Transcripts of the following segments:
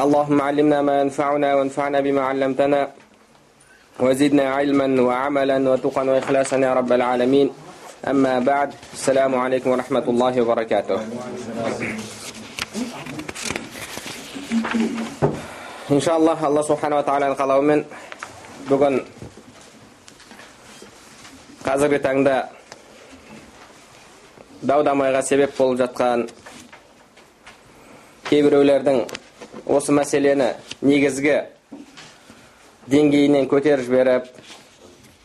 اللهم علمنا ما ينفعنا وانفعنا بما علمتنا وزدنا علما وعملا وتقا وإخلاصا يا رب العالمين أما بعد السلام عليكم ورحمة الله وبركاته иншаллах алла субханала тағаланың қалауымен бүгін қазіргі таңда дау дамайға себеп болып жатқан кейбіреулердің осы мәселені негізгі деңгейінен көтеріп жіберіп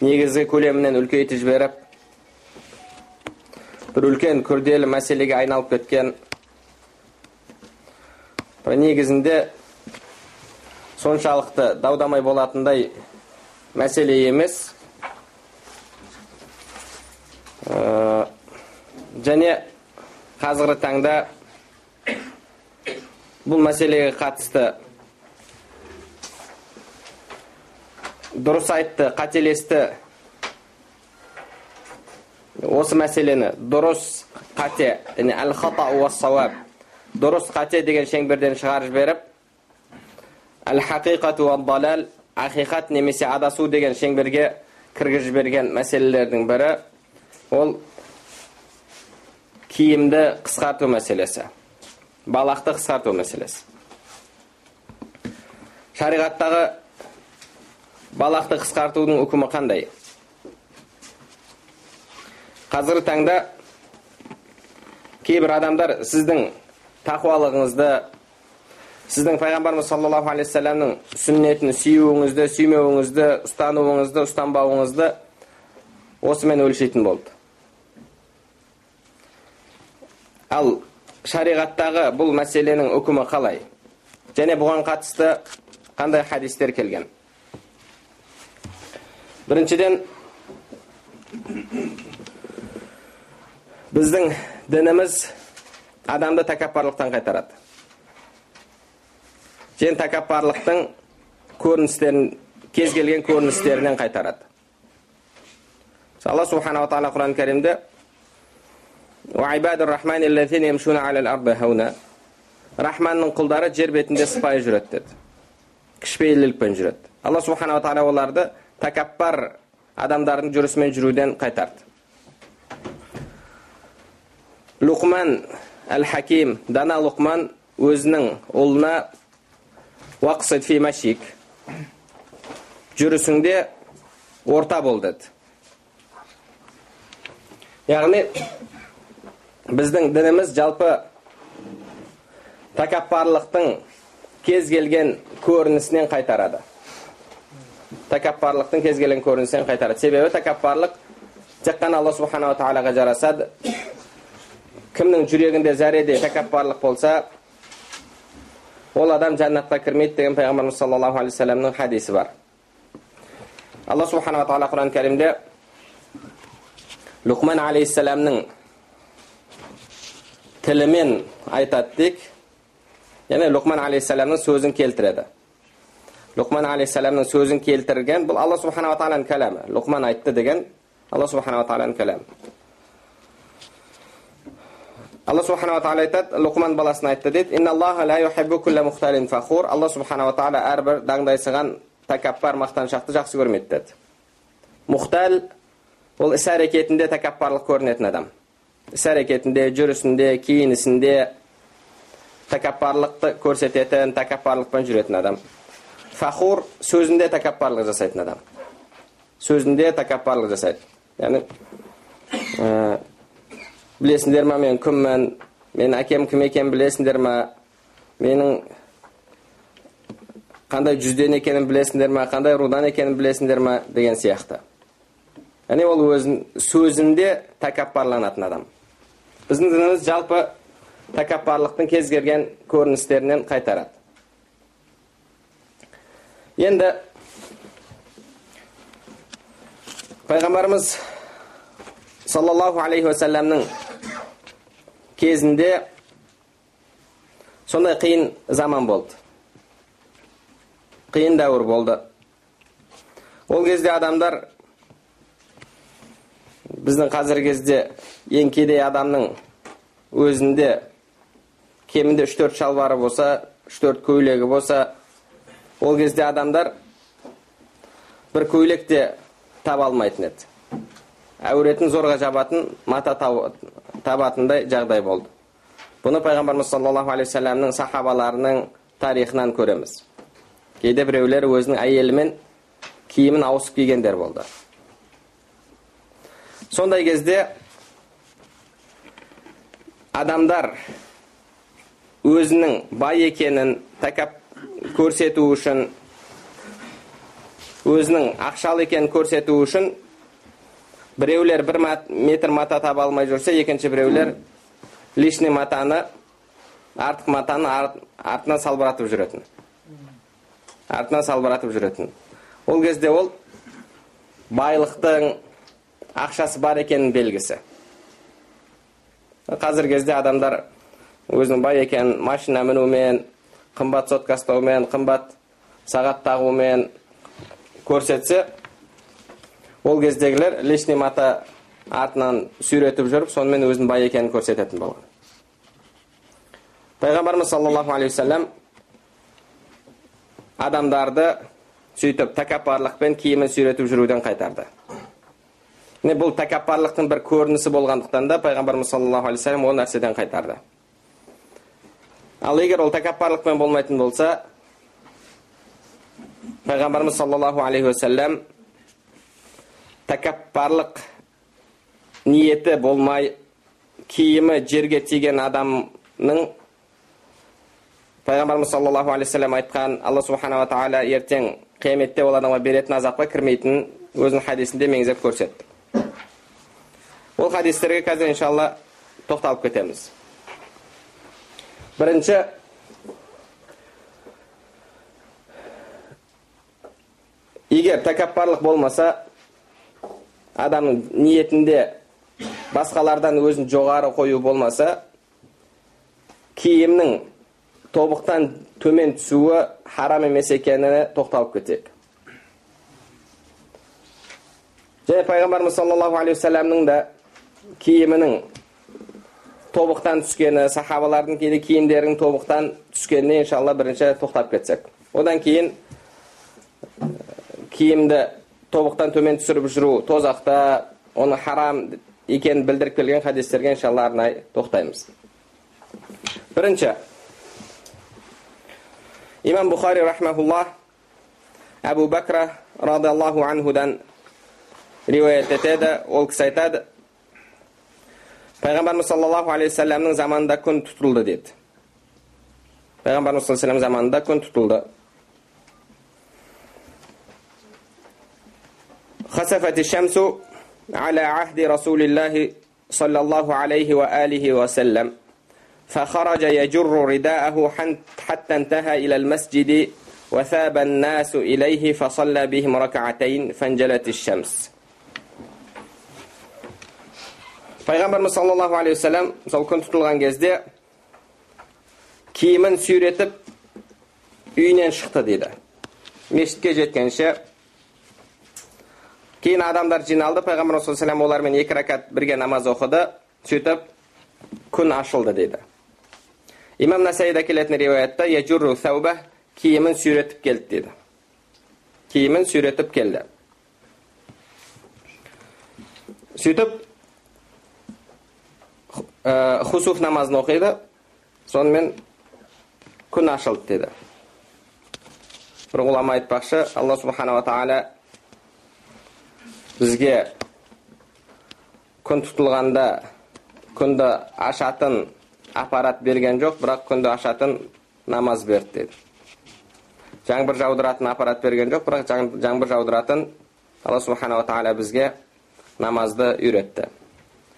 негізгі көлемінен үлкейтіп жіберіп бір үлкен күрделі мәселеге айналып кеткен бір негізінде соншалықты дау дамай болатындай мәселе емес. Және қазіргі таңда бұл мәселеге қатысты дұрыс айтты қателесті. Осы мәселені дұрыс қате әл дұрыс қате деген шеңберден шығарып жіберіп әл хақиқату далал ақиқат немесе адасу деген шеңберге кіргізіп жіберген мәселелердің бірі ол киімді қысқарту мәселесі. Балақты қысқарту мәселесі. Шариғаттағы балақты қысқартудың үкімі қандай? Қазіргі таңда кейбір адамдар сіздің тақуалығыңызды сіздің пайғамбарымыз саллаллаху алейхи вассаламның сүннетін сүюіңізді сүймеуіңізді ұстануыңызды ұстанбауыңызды осымен өлшейтін болды. Ал шариғаттағы бұл мәселенің үкімі қалай? Және бұған қатысты қандай хадистер келген? Біріншіден біздің дініміз адамды тәкаппарлықтан қайтарады. Және тәкаппарлықтың көріністерін кез келген көріністерінен қайтарады. Алла субханала тағала құран кәрімде рахманның құлдары жер бетінде сыпайы жүреді деді кішіпейілділікпен жүреді алла субханала тағала оларды тәкаппар адамдардың жүрісімен жүруден қайтарды лұқман әл хаким дана лұқман өзінің ұлына уақсид фи машик жүрісіңде орта бол деді яғни біздің дініміз жалпы тәкаппарлықтың кез келген көрінісінен қайтарады. Тәкаппарлықтың кез келген көрінісінен қайтарады. Себебі тәкаппарлық тек қана алла субханала тағалаға жарасады. Кімнің жүрегінде зәреде тәкаппарлық болса ол адам жәннатқа кірмейді деген пайғамбарымыз саллаллаху алейхи вассаламның хадисі бар. Алла субханала тағала құран кәрімде лұқман алейхисаламның тілімен айтады дейік яғни лұқман алейхисаламның сөзін келтіреді лұқман алейхисаламның сөзін келтірген бұл алла субханала тағаланың кәләмі лұқман айтты деген алла субханала тағаланың кәләмі алла субханала тағала айтады лұқман баласына айтты дейді алла субханала тағала әрбір даңдайсыған тәкаппар мақтаншақты жақсы көрмейді деді мұхтал ол іс әрекетінде тәкаппарлық көрінетін адам іс әрекетінде жүрісінде киінісінде тәкаппарлықты көрсететін тәкаппарлықпен жүретін адам фахур сөзінде тәкаппарлық жасайтын адам сөзінде тәкаппарлық жасайды яғни ә, білесіңдер ма мен кіммін менің әкем кім екенін білесіңдер ма менің қандай жүзден екенін білесіңдер ма қандай рудан екенін білесіңдер ма деген сияқты яғни ол өзін сөзінде тәкаппарланатын адам біздің дініміз жалпы тәкаппарлықтың кез келген көріністерінен қайтарады енді пайғамбарымыз саллаллаху алейхи уассаламның кезінде сондай қиын заман болды қиын дәуір болды ол кезде адамдар біздің қазіргі кезде ең кедей адамның өзінде кемінде үш төрт шалбары болса үш төрт көйлегі болса ол кезде адамдар бір көйлек те таба алмайтын еді. Әуретін зорға жабатын мата табатындай жағдай болды. Бұны пайғамбарымыз саллаллаху алейхи вассаламның сахабаларының тарихынан көреміз. Кейде біреулер өзінің әйелімен киімін ауысып кигендер болды. Сондай кезде адамдар өзінің бай екенін тәкап көрсету үшін өзінің ақшалы екенін көрсету үшін біреулер бір метр мата таба алмай жүрсе екінші біреулер лишний матаны артық матаны артынан салбыратып жүретін. Артынан салбыратып жүретін. Ол кезде ол байлықтың ақшасы бар екенін белгісі. Қазіргі кезде адамдар өзінің бай екенін машина мінумен қымбат сотка ұстаумен қымбат сағат тағумен көрсетсе ол кездегілер лишний мата артынан сүйретіп жүріп сонымен өзінің бай екенін көрсететін болған пайғамбарымыз саллаллаху алейхи уассалам адамдарды сөйтіп тәкаппарлықпен киімін сүйретіп жүруден қайтарды. Міне бұл тәкаппарлықтың бір көрінісі болғандықтан да пайғамбарымыз саллаллаху алейхи вассалам ол нәрседен қайтарды ал егер ол тәкаппарлықпен болмайтын болса пайғамбарымыз саллаллаху алейхи уассалам тәкаппарлық ниеті болмай киімі жерге тиген адамның пайғамбарымыз саллаллаху алейхи вассалам айтқан алла субханала тағала ертең қияметте ол адамға беретін азапқа кірмейтінін өзінің хадисінде меңзеп көрсетті ол хадистерге қазір иншалла тоқталып кетеміз бірінші егер тәкаппарлық болмаса адамның ниетінде басқалардан өзін жоғары қою болмаса киімнің тобықтан төмен түсуі харам емес екеніне тоқталып кетейік және пайғамбарымыз саллаллаху алейхи уассаламның да киімінің тобықтан түскені сахабалардың кейде киімдерінің тобықтан түскеніне иншалла бірінші тоқтап кетсек одан кейін киімді тобықтан төмен түсіріп жүру тозақта оны харам екенін білдіріп келген хадистерге иншалла арнайы тоқтаймыз бірінші имам бұхари рахмаулла әбу бәкра радиаллаху анхудан риуаят етеді ол кісі айтады payg'ambarimiz sollallohu alayhi vasallamning zamonida kun tutildi dedi payg'ambarimiz sallallohu alayhi vasallam zamonida kun tutildi خسفت الشمس على عهد رسول الله صلى الله عليه وآله وسلم فخرج يجر رداءه حتى انتهى إلى المسجد وثاب الناس إليه فصلى بهم ركعتين فانجلت الشمس пайғамбарымыз саллаллаху алейхи уассалам сол күн тұтылған кезде киімін сүйретіп үйінен шықты дейді мешітке жеткенше кейін адамдар жиналды пайғамбарымыз саллаллаху олармен екі рәкат бірге намаз оқыды сөйтіп күн ашылды дейді имам насаида келетін риуаятта яжурру сәуба киімін сүйретіп келді дейді киімін сүйретіп келді сөйтіп хусуф намазын оқиды сонымен күн ашылды деді. Бір ғұлама айтпақшы алла субханала тағала бізге күн тұтылғанда күнді ашатын аппарат берген жоқ бірақ күнді ашатын намаз берді деді. Жаңбыр жаудыратын аппарат берген жоқ бірақ жаңбыр жаудыратын алла субханала тағала бізге намазды үйретті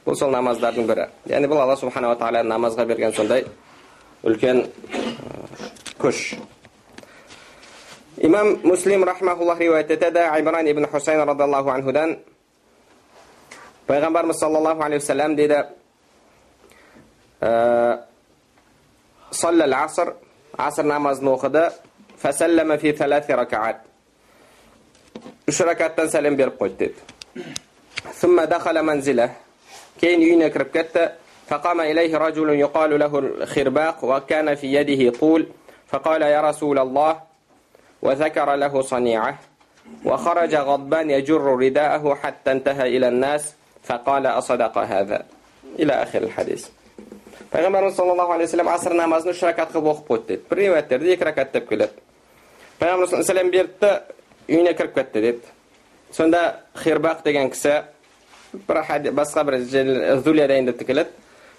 бұл сол намаздардың бірі яғни бұл алла субханала тағала намазға берген сондай үлкен күш имам муслим рахмауллах риуаят етеді айбран ибн хусайн радиаллаху анхудан пайғамбарымыз саллаллаху алейхи уассалам дейді саллал аср аср намазын оқыды фасаллама фи талати ракаат үш ракаттан сәлем беріп қойды деді كين يين كربكتا فقام إليه رجل يقال له الخرباق وكان في يده طول فقال يا رسول الله وذكر له صنيعه وخرج غضبان يجر رداءه حتى انتهى إلى الناس فقال أصدق هذا. إلى آخر الحديث. پیغمبر صلى الله عليه وسلم عصر намазын үш ракат қылып оқып қойды деді бір риуаяттерде صلى الله عليه وسلم بيرت салам берді да үйіне кіріп кетті деді сонда хирбақ bir zulyadayn deb keladi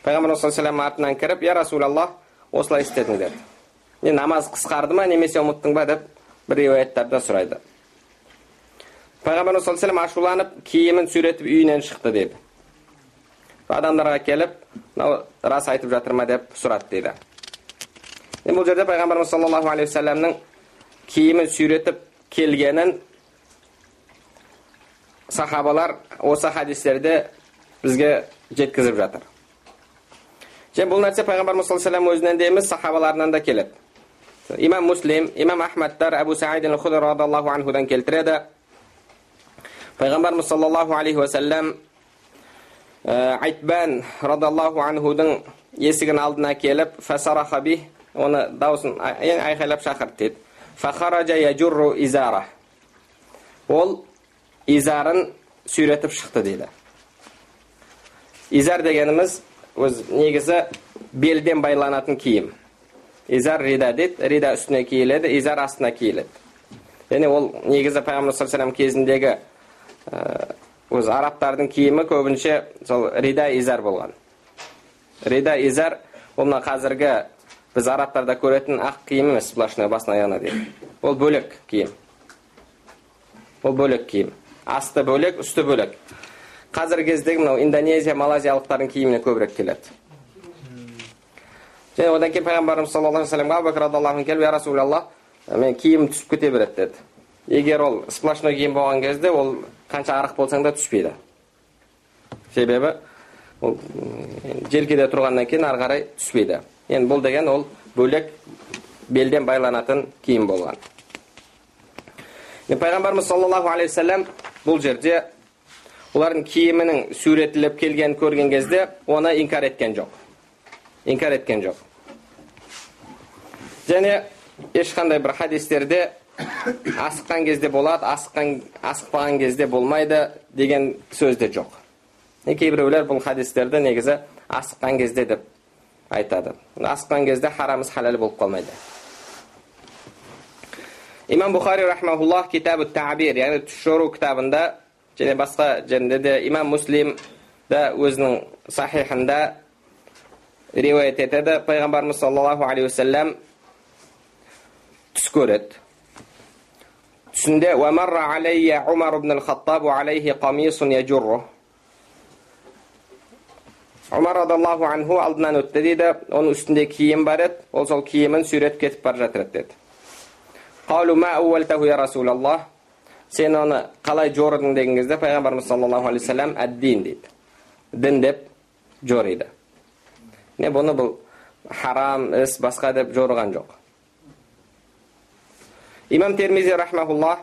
payg'ambarimiz sallallohu alayhi vasallam ortidan kirib ya rasululloh osылай istedim dedi не namoz qisqardimi немесе unutdingmi deb bir rivoyatlarda so'raydi. Payg'ambarimiz sallallohu alayhi vasallam ashulanib kiyimini suyratib uyidan chiqdi dedi. Odamlarga kelib rost aytib жатырма deb so'radi deydi endi bu yerda payg'ambarimiz sollallohu alayhi vasallamning kiyimi suyratib kelganin sahobalar o'sha hadislarda bizga yetkazib жатыр бұл нәрсе пайғамбарымыз саллаллаху вассалам өзінен де емес сахабаларынан да келеді имам муслим имам ахмадтар әбу саид радиаллаху анхудан келтіреді пайғамбарымыз саллаллаху алейхи уассалам айтбан радиаллаху анхудың есігінің алдына келіп фасараха би оны дауысын айқайлап шақырды дейді ол изарын сүйретіп шықты дейді изар дегеніміз өз негізі белден байланатын киім изар рида дейді рида үстіне киіледі изар астына киіледі және ол негізі пайғамбар саллаллаху кезіндегі өзі арабтардың киімі көбінше сол рида изар болған рида изар ол мына қазіргі біз арабтарда көретін ақ киім емес сплошной басынан аяғына дейін ол бөлек киім ол бөлек киім асты бөлек үсті бөлек. Қазіргі кездегі мынау индонезия малайзиялықтардың киіміне көбірек келеді. Және одан кейін пайғамбарымыз саллаллаху алейхи вассаламға абу бәкір радиаллаху келіп я расулаллах мен киімім түсіп кете береді деді. Егер ол сплошной киім болған кезде ол қанша арық болсаң да түспейді. Себебі ол желкеде тұрғаннан кейін ары қарай түспейді. Енді бұл деген ол бөлек белден байланатын киім болған. Пайғамбарымыз саллаллаху алейхи вассалам бұл жерде олардың киімінің суретіліп келгенін көрген кезде оны инкар еткен жоқ. Инкар еткен жоқ. Және ешқандай бір хадистерде асыққан кезде болады асыққан асықпаған кезде болмайды деген сөз де жоқ. Кейбіреулер бұл хадистерді негізі асыққан кезде деп айтады. Асыққан кезде харам іс халал болып қалмайды. Имам бұхари рахмауллах китабу табир яғни түс жору кітабында және басқа жерінде де имам муслим да өзінің сахихында риуаят етеді пайғамбарымыз саллаллаху алейхи уассалам түс көреді түсінде умар ибн алейхи омар радиаллаху анху алдынан өтті дейді оның үстінде киім бар еді ол сол киімін сүйретіп кетіп бара жатыр еді деді қалу ма әуәлтәху я расулаллах сен оны қалай жорыдың деген кезде пайғамбарымыз саллаллаху алейхи уассалам әддин дейді дін деп жориды не бұны бұл харам іс басқа деп жорыған жоқ имам термизи рахмаулла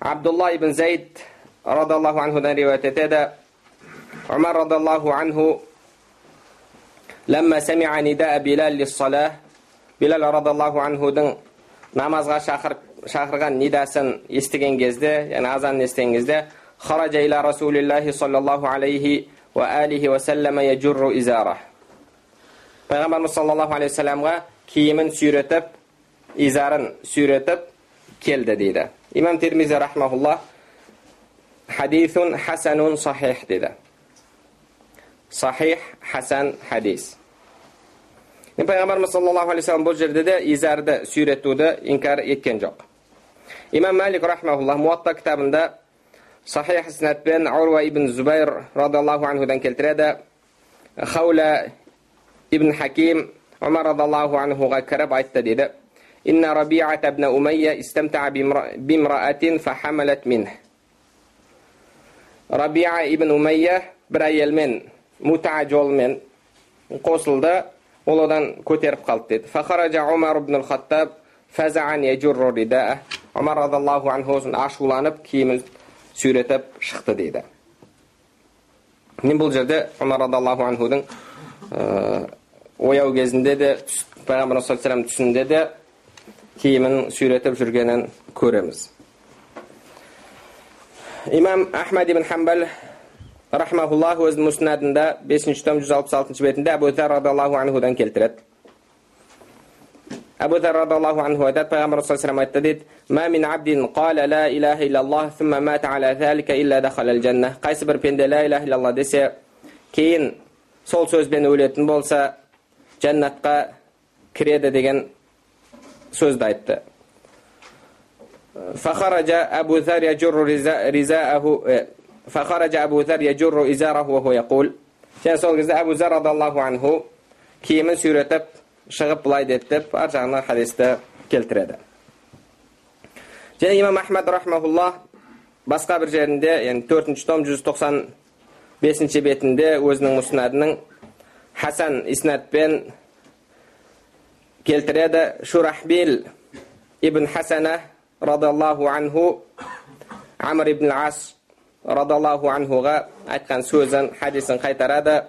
абдулла ибн зайд радиаллаху анхудан риуаят етеді омар رضي الله عنه самиа سمع نداء بلال للصلاة بلال رضي الله намазға шақыр, шақырған нидасын естіген кезде яғни азанын естіген кезде хараджа алейхи уа алихи изара пайғамбарымыз саллаллаху алейхи уассаламға киімін сүйретіп изарын сүйретіп келді дейді имам термизи рахмаулла хадисун хасанун сахих дейді. сахих хасан хадис пайғамбарымыз саллаллаху алейхи салам бұл жерде де изарды сүйретуді инкар еткен жоқ имам мәлик рахмаулла муатта кітабында сахих снәтпен аруа ибн зубайр радиаллаху анхудан келтіреді хауля ибн хаким омар радиаллаху анхуға кіріп айтты дейді إن ربيعة بن أمية استمتع بامرأة فحملت منه ربيعة ابن أمية برأي المن متعجول ол одан көтеріп қалды деді. Фахаража омар ибн хаттаб фазаан яжурру риdaa омар анху ашуланып киімін сүйретіп шықты дейді. Мен бұл жерде омар разиаллаху анхудың ояу кезінде де пайғамбар саллаллаху түсінде де киімін сүйретіп жүргенін көреміз. Имам ахмад ибн хамбал рахмаһуллах өзінің муснадында бесінші том жүз алпыс алтыншы бетінде Әбу Зәр радиллаһу анхудан келтіреді Әбу Зәр радиллаһу анһу айтат Пәйгамбар саллаллаһу айтты дит: мин абдин пенде лә иллаха илалла десе, кейін сол сөзбен өлетін болса, жәннатқа кіреді деген сөзді айтты. Фахараджа Әбу Зәр فخرج أبو ذر يجر إزاره وهو يقول және сол кезде әбу зар радиаллаху анху киімін сүйретіп шығып былай деді деп ар жағынан хадисті келтіреді және имам ахмад рахмаулла басқа бір жерінде яғни төртінші том жүз тоқсан бесінші бетінде өзінің мұснадының хасан иснатпен келтіреді шурахбил ибн хасана радиаллаху анху амр ибн ас радиаллаху анхуға айтқан сөзін хадисін қайтарады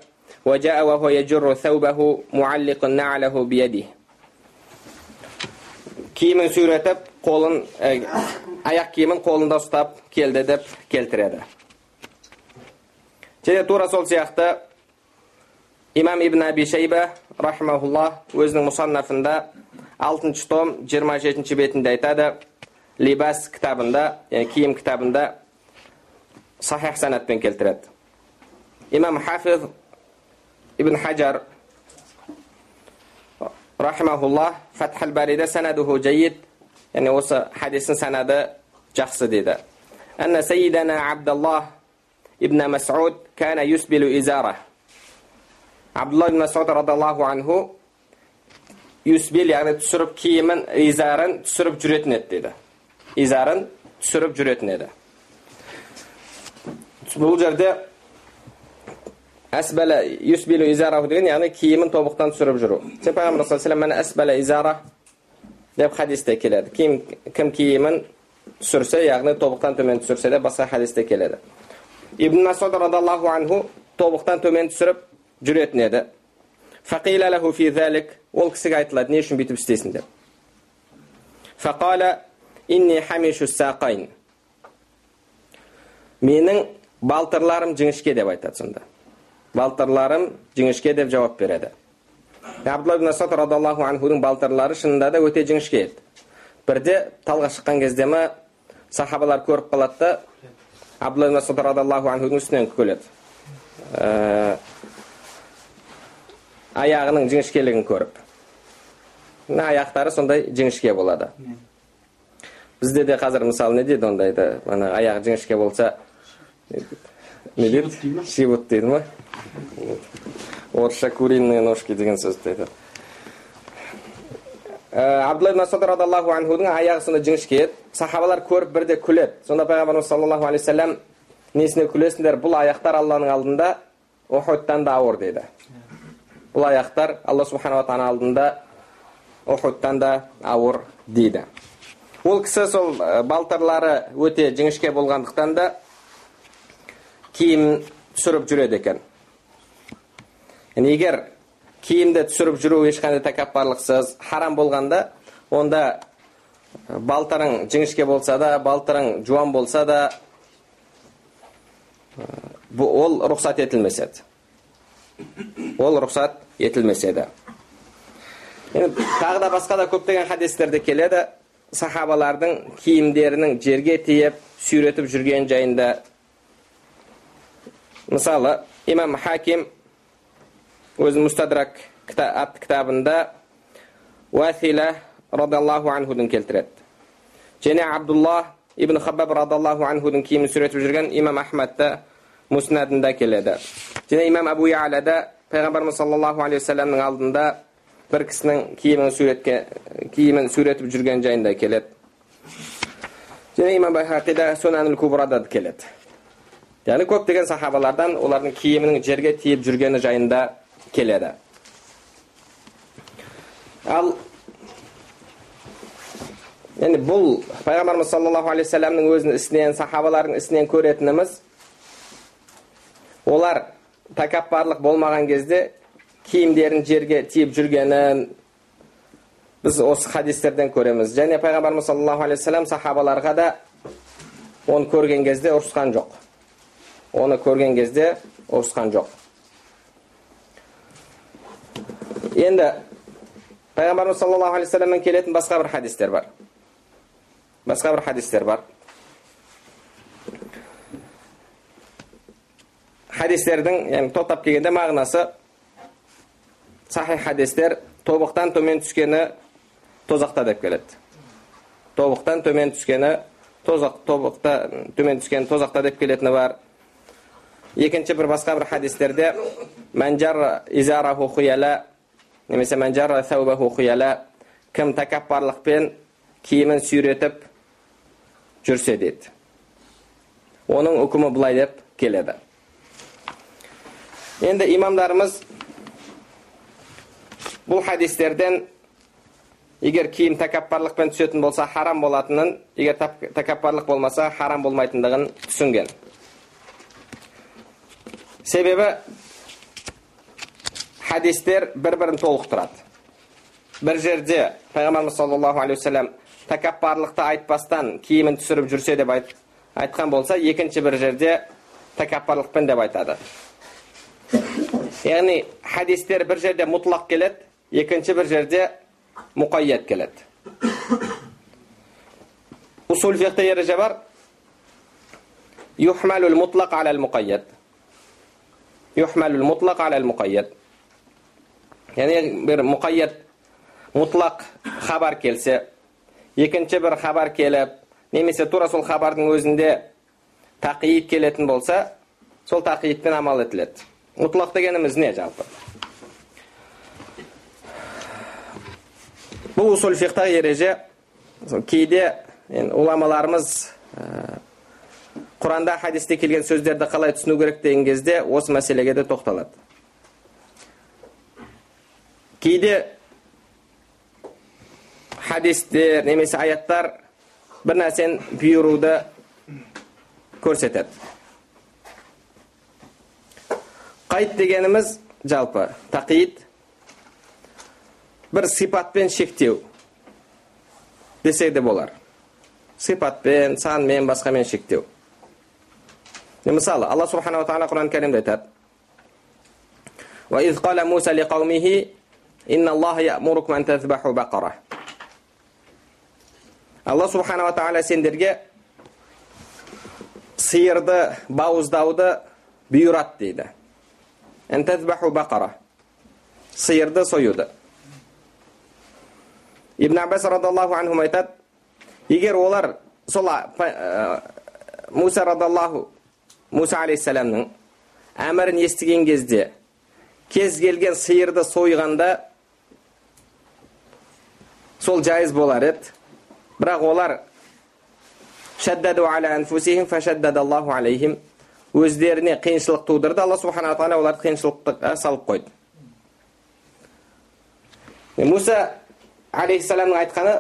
وجاء وهو يجر ثوبه معلق نعله بيده киімін сүйретіп қолын аяқ киімін қолында ұстап келді деп келтіреді және тура сол сияқты имам ибн аби шейба рахмаулла өзінің мұсаннафында алтыншы том жиырма жетінші бетінде айтады либас кітабында яғни киім кітабында صحيح سند بنكلتريد إمام حافظ ابن حجر رحمه الله فتح الباري سنده جيد يعني وصل حديث سنده شخص ديدا أن سيدنا عبد الله ابن مسعود كان يسبل إزاره. عبد الله بن مسعود رضي الله عنه يسبل يعني تسرب كيما إزارا تسرب جريتنت ديدا إزارا تسرب جريتنت ديدا бұл жерде әсбәлә юсбилу изараху деген яғни киімін тобықтан түсіріп жүру сен пайғамбар саллаллаху әсбәлә изара деп хадисте келеді кім, кім киімін түсірсе яғни тобықтан төмен түсірсе де басқа хадисте келеді ибн масуд радиаллаху анху тобықтан төмен түсіріп жүретін еді фақила лаху фи залик ол кісіге айтылады не үшін бүйтіп істейсің деп фақала инни хамишу сақайн менің балтырларым жіңішке деп айтады сонда балтырларым жіңішке деп жауап береді абдулла ибн асад радиаллаху анхудың балтырлары шынында да өте жіңішке еді бірде талға шыққан кезде ма сахабалар көріп қалады да абдулла ибн радиаллаху анхудың үстінен күледі аяғының жіңішкелігін көріп мына аяқтары сондай жіңішке болады бізде де қазір мысалы не дейді ондайды ана аяғы жіңішке болса не дейді шибут дейді ма орысша куриные ножки деген сөзді айтады абдулла масуд радиаллаху анхудың аяғы сондай жіңішке сахабалар көріп бірде күледі. Сонда пайғамбарымыз саллаллаху алейхи вассалам несіне күлесіңдер? Бұл аяқтар алланың алдында ухудтан да ауыр дейді. Бұл аяқтар алла субханала тағала алдында ухудтан да ауыр дейді. Ол кісі сол балтырлары өте жіңішке болғандықтан да киім түсіріп жүреді екен yani егер киімді түсіріп жүру ешқандай тәкаппарлықсыз харам болғанда онда балтырың жіңішке болса да балтырың жуан болса да ол рұқсат етілмес еді ол рұқсат етілмес еді енді тағы да басқа да көптеген хадистерде келеді сахабалардың киімдерінің жерге тиіп сүйретіп жүрген жайында мысалы имам хаким өзінің мустадрак атты кітабында уәсила радиаллаху анхудың келтіреді және абдулла ибн хабаб радиаллаху анхудың киімін сүйретіп жүрген имам ахмадта муснадында келеді және имам абу яляда пайғамбарымыз саллаллаху алейхи вассаламның алдында бір кісінің киімін суретке киімін суретіп жүрген жайында келеді және имам байхақида сунанул кубрада келеді яғни көптеген сахабалардан олардың киімінің жерге тиіп жүргені жайында келеді ал енді бұл пайғамбарымыз саллаллаху алейхи вассаламның өзінің ісінен сахабалардың ісінен көретініміз олар тәкаппарлық болмаған кезде киімдерін жерге тиіп жүргенін біз осы хадистерден көреміз және пайғамбарымыз саллаллаху алейхи вассалам сахабаларға да оны көрген кезде ұрысқан жоқ оны көрген кезде ұрысқан жоқ енді пайғамбарымыз саллаллаху алейхи вассаламнан келетін басқа бір хадистер бар басқа бір хадистер бар хадистердің яғни топтап келгенде мағынасы сахих хадистер тобықтан төмен түскені тозақта деп келеді тобықтан төмен түскені тозақ тобықта төмен түскені тозақта деп келетіні бар екінші бір басқа бір хадистерде мәнжар изараху хуяла немесе мәнжар саубаху хуяла кім тәкаппарлықпен киімін сүйретіп жүрсе дейді оның үкімі былай деп келеді енді имамдарымыз бұл хадистерден егер киім тәкаппарлықпен түсетін болса харам болатынын егер тәкаппарлық болмаса харам болмайтындығын түсінген себебі хадистер бір бірін толықтырады. Бір жерде пайғамбарымыз саллаллаху алейхи уассалам тәкаппарлықты айтпастан киімін түсіріп жүрсе деп айтқан болса екінші бір жерде тәкаппарлықпен деп айтады. Яғни хадистер бір жерде мұтлақ келеді екінші бір жерде мұқайят келеді. Усул ереже бар. Юхмалул мутлақ алал мұқайят яғни бір мұқайят мұтлақ хабар келсе екінші бір хабар келіп немесе тура сол хабардың өзінде тақиит келетін болса сол тақиитпен амал етіледі мұтлақ дегеніміз не жалпы бұл ереже кейде ғұламаларымыз құранда хадисте келген сөздерді қалай түсіну керек деген кезде осы мәселеге де тоқталады кейде хадистер немесе аяттар бір нәрсені бұйыруды көрсетеді қайт дегеніміз жалпы тақиит бір сипатпен шектеу десе де болар сипатпен санмен басқамен шектеу Misali, Allah subhanahu va taolo Qur'oni Karimda aytadi: "Va iz qala Musa liqaumihi innalloha ya'murukum an tazbahu baqara." Allah subhanahu va taolo senderga сиырды бауыздауды бұйырады дейді әнтәзбаху бақара сиырды союды ибн аббас радиаллаху анхум айтады егер олар сол ә, муса радиаллаху муса алейхисаламның әмірін естіген кезде кез келген сиырды сойғанда сол жайыз болар еді бірақ олар өздеріне қиыншылық тудырды алла субханала тағала оларды қиыншылыққа салып қойды муса алейхисаламның айтқаны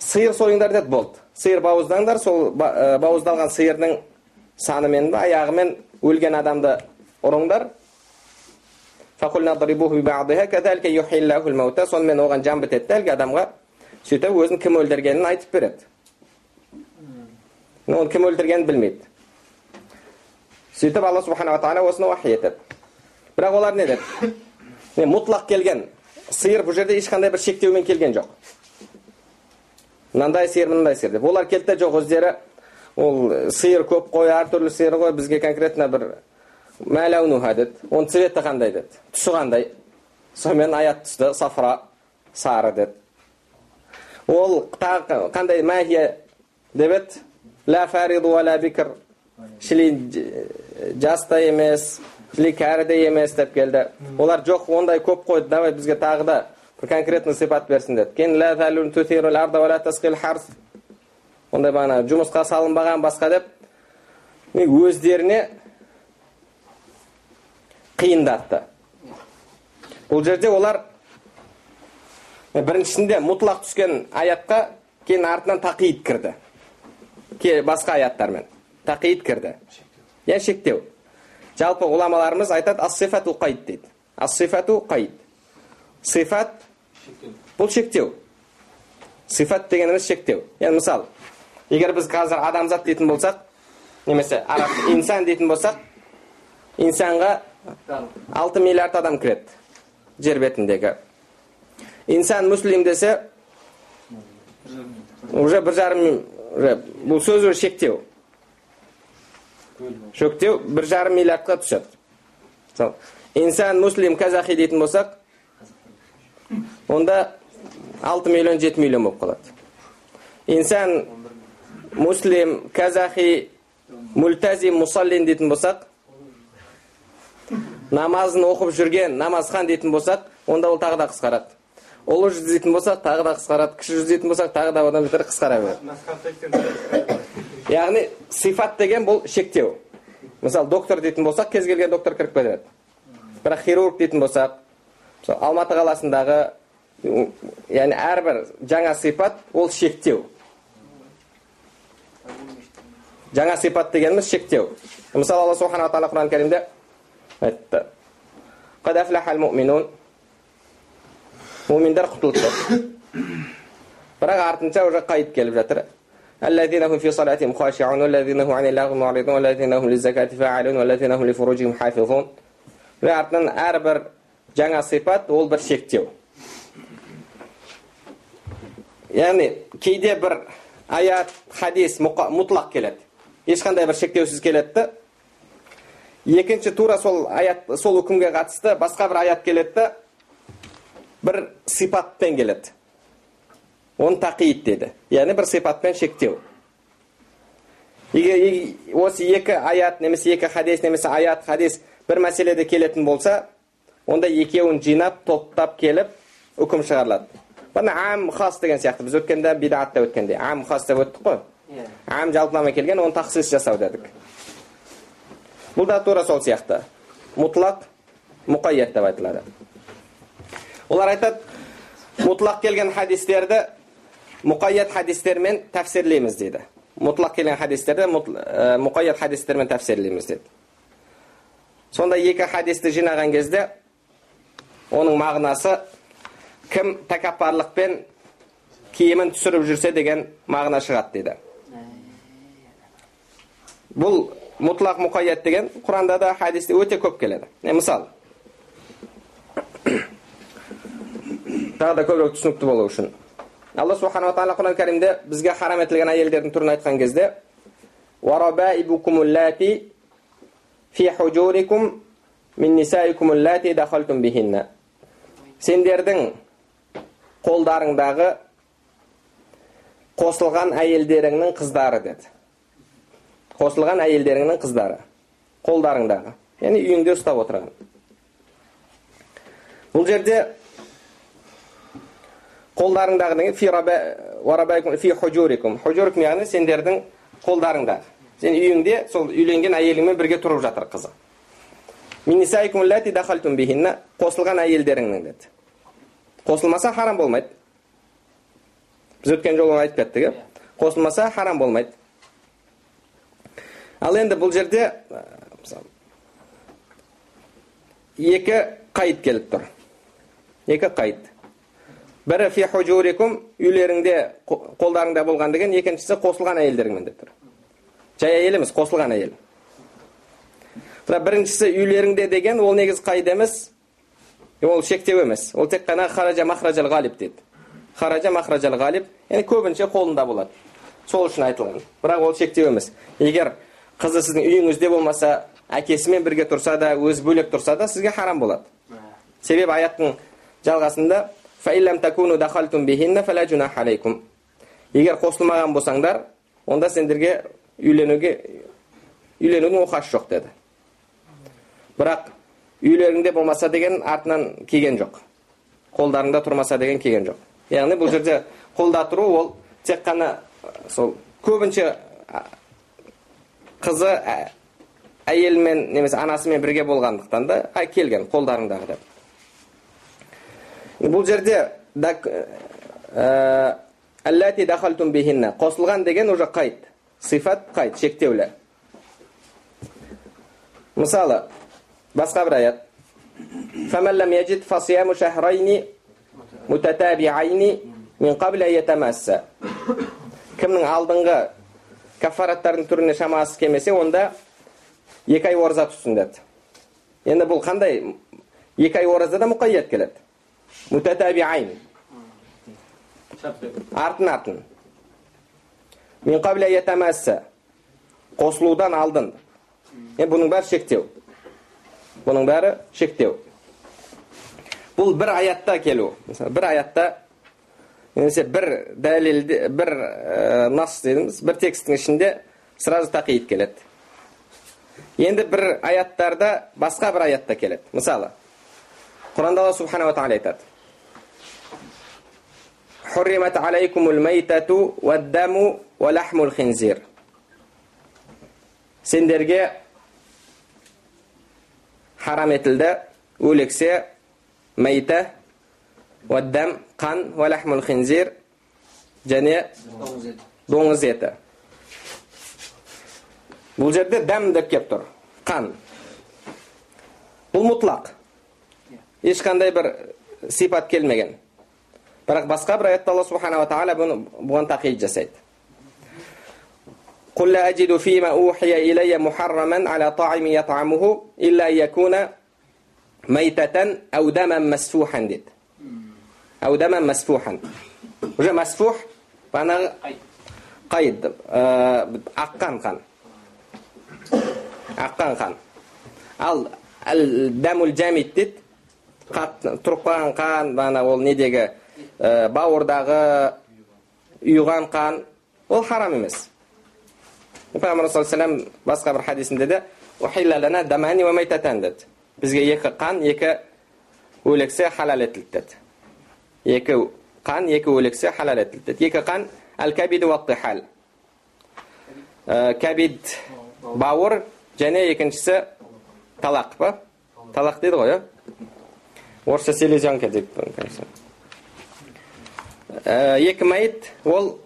сиыр сойыңдар деді болды сиыр бауыздаңдар сол бауыздалған сиырдың санымен ба аяғымен өлген адамды ұрыңдар сонымен оған жан бітеді әлгі адамға сөйтіп өзін кім өлтіргенін айтып береді оны кім өлтіргенін білмейді сөйтіп алла субханала тағала осыны уахи етеді бірақ олар не деді мұтлақ келген сиыр бұл жерде ешқандай бір шектеумен келген жоқ мынандай сиыр мынандай сиыр деп олар келді де жоқ өздері ол сиыр көп қой әртүрлі сиыр ғой бізге конкретно бір мәләунуха деді оның цветі қандай деді? Түсі қандай? Сонымен аят түсті сафра сары деді. Ол тағы қандай мәхия деп еді? Ля фариду бикр жас та емес шли кәрі де емес деп келді. Олар жоқ ондай көп қой давай бізге тағы да бір конкретный сипат берсін деді. Ондай бағана жұмысқа салынбаған басқа деп өздеріне қиындатты. Бұл жерде олар біріншісінде мұтлақ түскен аятқа кейін артынан тақиид кірді. Басқа аяттармен. Тақиид кірді. Иә шектеу. Жалпы ғұламаларымыз айтады ас сифату қайд дейді. Ас сифату қайд сифат бұл шектеу. Сифат дегеніміз шектеу. Енді мысалы егер біз қазір адамзат дейтін болсақ немесе араб инсан дейтін болсақ инсанға алты миллиард адам кіреді жер бетіндегі. Инсан муслим десе уже бір жарым бұл сөз уже шектеу. Шектеу бір жарым миллиардқа түседі. Инсан муслим казахи дейтін болсақ онда алты миллион жеті миллион болып қалады. Инсан муслим казахи мультазим мусаллин дейтін болсақ намазын оқып жүрген намазхан дейтін болсақ онда ол тағы да қысқарады. Ұлы жүз дейтін болсақ тағы да қысқарады. Кіші жүз дейтін болсақ тағы да одан бетер қысқара береді. Яғни сифат деген бұл шектеу. Мысалы доктор дейтін болсақ кез келген доктор кіріп кетеді бірақ хирург дейтін болсақ мысалы алматы қаласындағы яғни әрбір жаңа сипат ол шектеу. жаңа сипат дегеніміз шектеу мысалы алла субханала тағала құран кәрімде айтты муминдар құтылды бірақ артынша уже қайып келіп жатыр الذين هم في صلاتهم خاشعون والذين هم عن اللغو معرضون والذين هم للزكاة فاعلون والذين هم لفروجهم حافظون артынан әрбір жаңа сипат ол бір шектеу яғни кейде бір аят хадис мұтлақ келеді ешқандай бір шектеусіз келеді да екінші тура сол аят сол үкімге қатысты басқа бір аят келеді да бір сипатпен келеді оны тақиид деді яғни бір сипатпен шектеу егер осы екі аят немесе екі хадис немесе аят хадис бір мәселеде келетін болса онда екеуін жинап топтап келіп үкім шығарылады бұны ам хас деген сияқты біз өткенде бидатта өткенде ам хас деп өттік қой иә ам жалпылама келген оны тақсис жасау дедік бұл да тура сол сияқты мұтлақ мұқайят деп айтылады олар айтады мұтлақ келген хадистерді мұқайят хадистермен тәпсірлейміз дейді мұтлақ келген хадистерді мұқайят хадистермен тәпсірлейміз деді сонда екі хадисті жинаған кезде оның мағынасы кім тәкаппарлықпен киімін түсіріп жүрсе деген мағына шығады дейді бұл мұтлақ мұқайят деген құранда да хадисте өте көп келеді мысалы тағы да көбірек түсінікті болу үшін алла субханала тағала құран кәрімде бізге харам етілген әйелдердің түрін айтқан кезде сендердің қолдарыңдағы қосылған әйелдеріңнің қыздары деді. Қосылған әйелдеріңнің қыздары. Қолдарыңдағы. Яғни үйіңде ұстап отырған. Бұл жерде қолдарыңдағы деген фи яғни сендердің қолдарыңда сен үйіңде сол үйленген әйеліңмен бірге тұрып жатыр қызы. Қосылған әйелдеріңнің деді. Қосылмаса харам болмайды. Біз өткен жолы айтып кеттік иә? Қосылмаса харам болмайды. Ал енді бұл жерде екі қайт келіп тұр. Екі қайт. Бірі фи хужурикум үйлеріңде қолдарыңда болған деген екіншісі қосылған әйелдеріңмен деп тұр. Жай әйел емес қосылған әйел. Бірақ біріншісі үйлеріңде деген ол негізі қайда емес ол шектеу емес ол тек қана хаража махражал ғалип деді хаража махражал ғалип яғни көбінше қолында болады сол үшін айтылған бірақ ол шектеу емес егер қызы сіздің үйіңізде болмаса әкесімен бірге тұрса да өзі бөлек тұрса да сізге харам болады себебі аяттың жалғасында егер қосылмаған болсаңдар онда сендерге үйленуге үйленудің оқасы жоқ деді бірақ үйлеріңде болмаса деген артынан келген жоқ қолдарыңда тұрмаса деген келген жоқ яғни бұл жерде қолда тұру ол тек қана сол көбінше қызы әйелімен немесе анасымен бірге болғандықтан да келген қолдарыңдағы деп бұл жерде қосылған деген уже қайт сифат қайт шектеулі мысалы басқа бір аят فمن لم يجد فصيام شهرين متتابعين من قبل أن يتماسا кімнің алдыңғы кафараттардың түріне шамасы келмесе онда екі ай ораза тұтсын деді енді бұл қандай екі ай ораза да мұқайят келеді мутатабиайн артын артын min qabla yatamassa қосылудан алдын енді бұның бәрі шектеу бұның бәрі шектеу бұл бір аятта келу мысалы бір аятта немесе бір дәлелде бір ә, нас дедіңіз бір тексттің ішінде сразу тақиид келеді енді бір аяттарда басқа бір аятта келеді мысалы құранда алла субханала тағала айтады حرمت عليكم الميتة والدم ولحم الخنزير сендерге харам етілді өлексе мәйта уаддам қан уалахмул хинзир және доңыз еті бұл жерде дәм деп келіп тұр қан бұл мұтлақ ешқандай бір сипат келмеген бірақ басқа бір аятта алла субханала тағала бұған тақид жасайды قل لا أجد فيما أوحي إلي محرما على طاعم يطعمه إلا أن يكون ميتة أو دما مسفوحا ديت أو دما مسفوحا уже مسفوح бағанағы қайд аққан қан аққан қан ал дәмул жәмид дейді тұрып қалған қан бағана ол недегі бауырдағы ұйыған қан ол харам емес пайғамбар саллаллаху басқа бір хадисінде де деді бізге екі қан екі өлексе халал етілді деді екі қан екі өлексе халал етілді деді екі қан әл кәбид хал кәбид бауыр және екіншісі талақ па талақ дейді ғой иә орысша селезенка деп екі мәйіт ол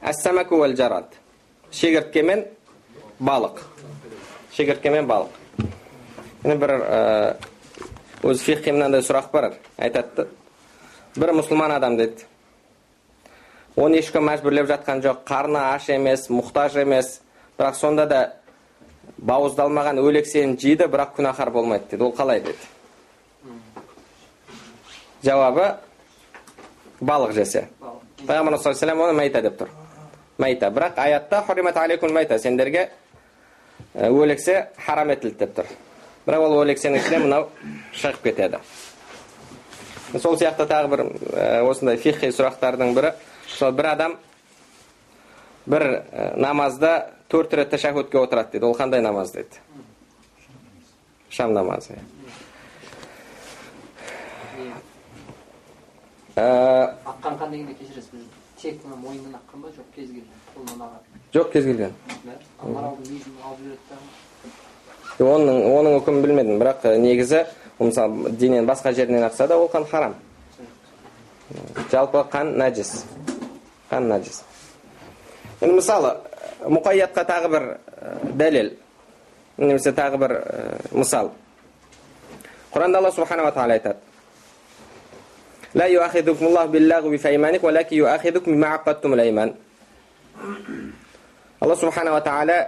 әссамаку уәл жарад шегіртке мен балық шегіртке мен балық енді бір өзі фихке мынандай сұрақ бар. Айтады. Бір мұсылман адам дейді. Оны ешкім мәжбүрлеп жатқан жоқ. Қарны аш емес мұқтаж емес. Бірақ сонда да бауыздалмаған өлексені жейді бірақ күнәһар болмайды дейді. Ол қалай деді жауабы балық жесе. Пайғамбар саллаллаху оны мәйта деп тұр. Мәйта. Бірақ аятта мәйта сендерге өлексе харам етілді деп тұр. Бірақ ол өлексенің ішіне мынау шығып кетеді. Сол сияқты тағы бір осындай фихи сұрақтардың бірі. Мысалы бір адам бір намазда төрт рет тәшәһүдке отырады дейді. Ол қандай намаз дейді? Шам намазы. Аққан қан дегенде кешіресіз? Тек мына аққан ба? Жоқ кез келген. Қолынан ағады жоқ кез келген оның оның үкімін білмедім бірақ негізі мысалы дененің басқа жерінен ақса да ол қан харам жалпы қан нәжіс қан нәжіс енді мысалы мұқаятқа тағы бір дәлел немесе тағы бір мысал құранда алла субханала тағала айтады لا يؤاخذكم الله باللغو في أيمانكم ولكن يؤاخذكم بما عقدتم الأيمان алла субханала тағала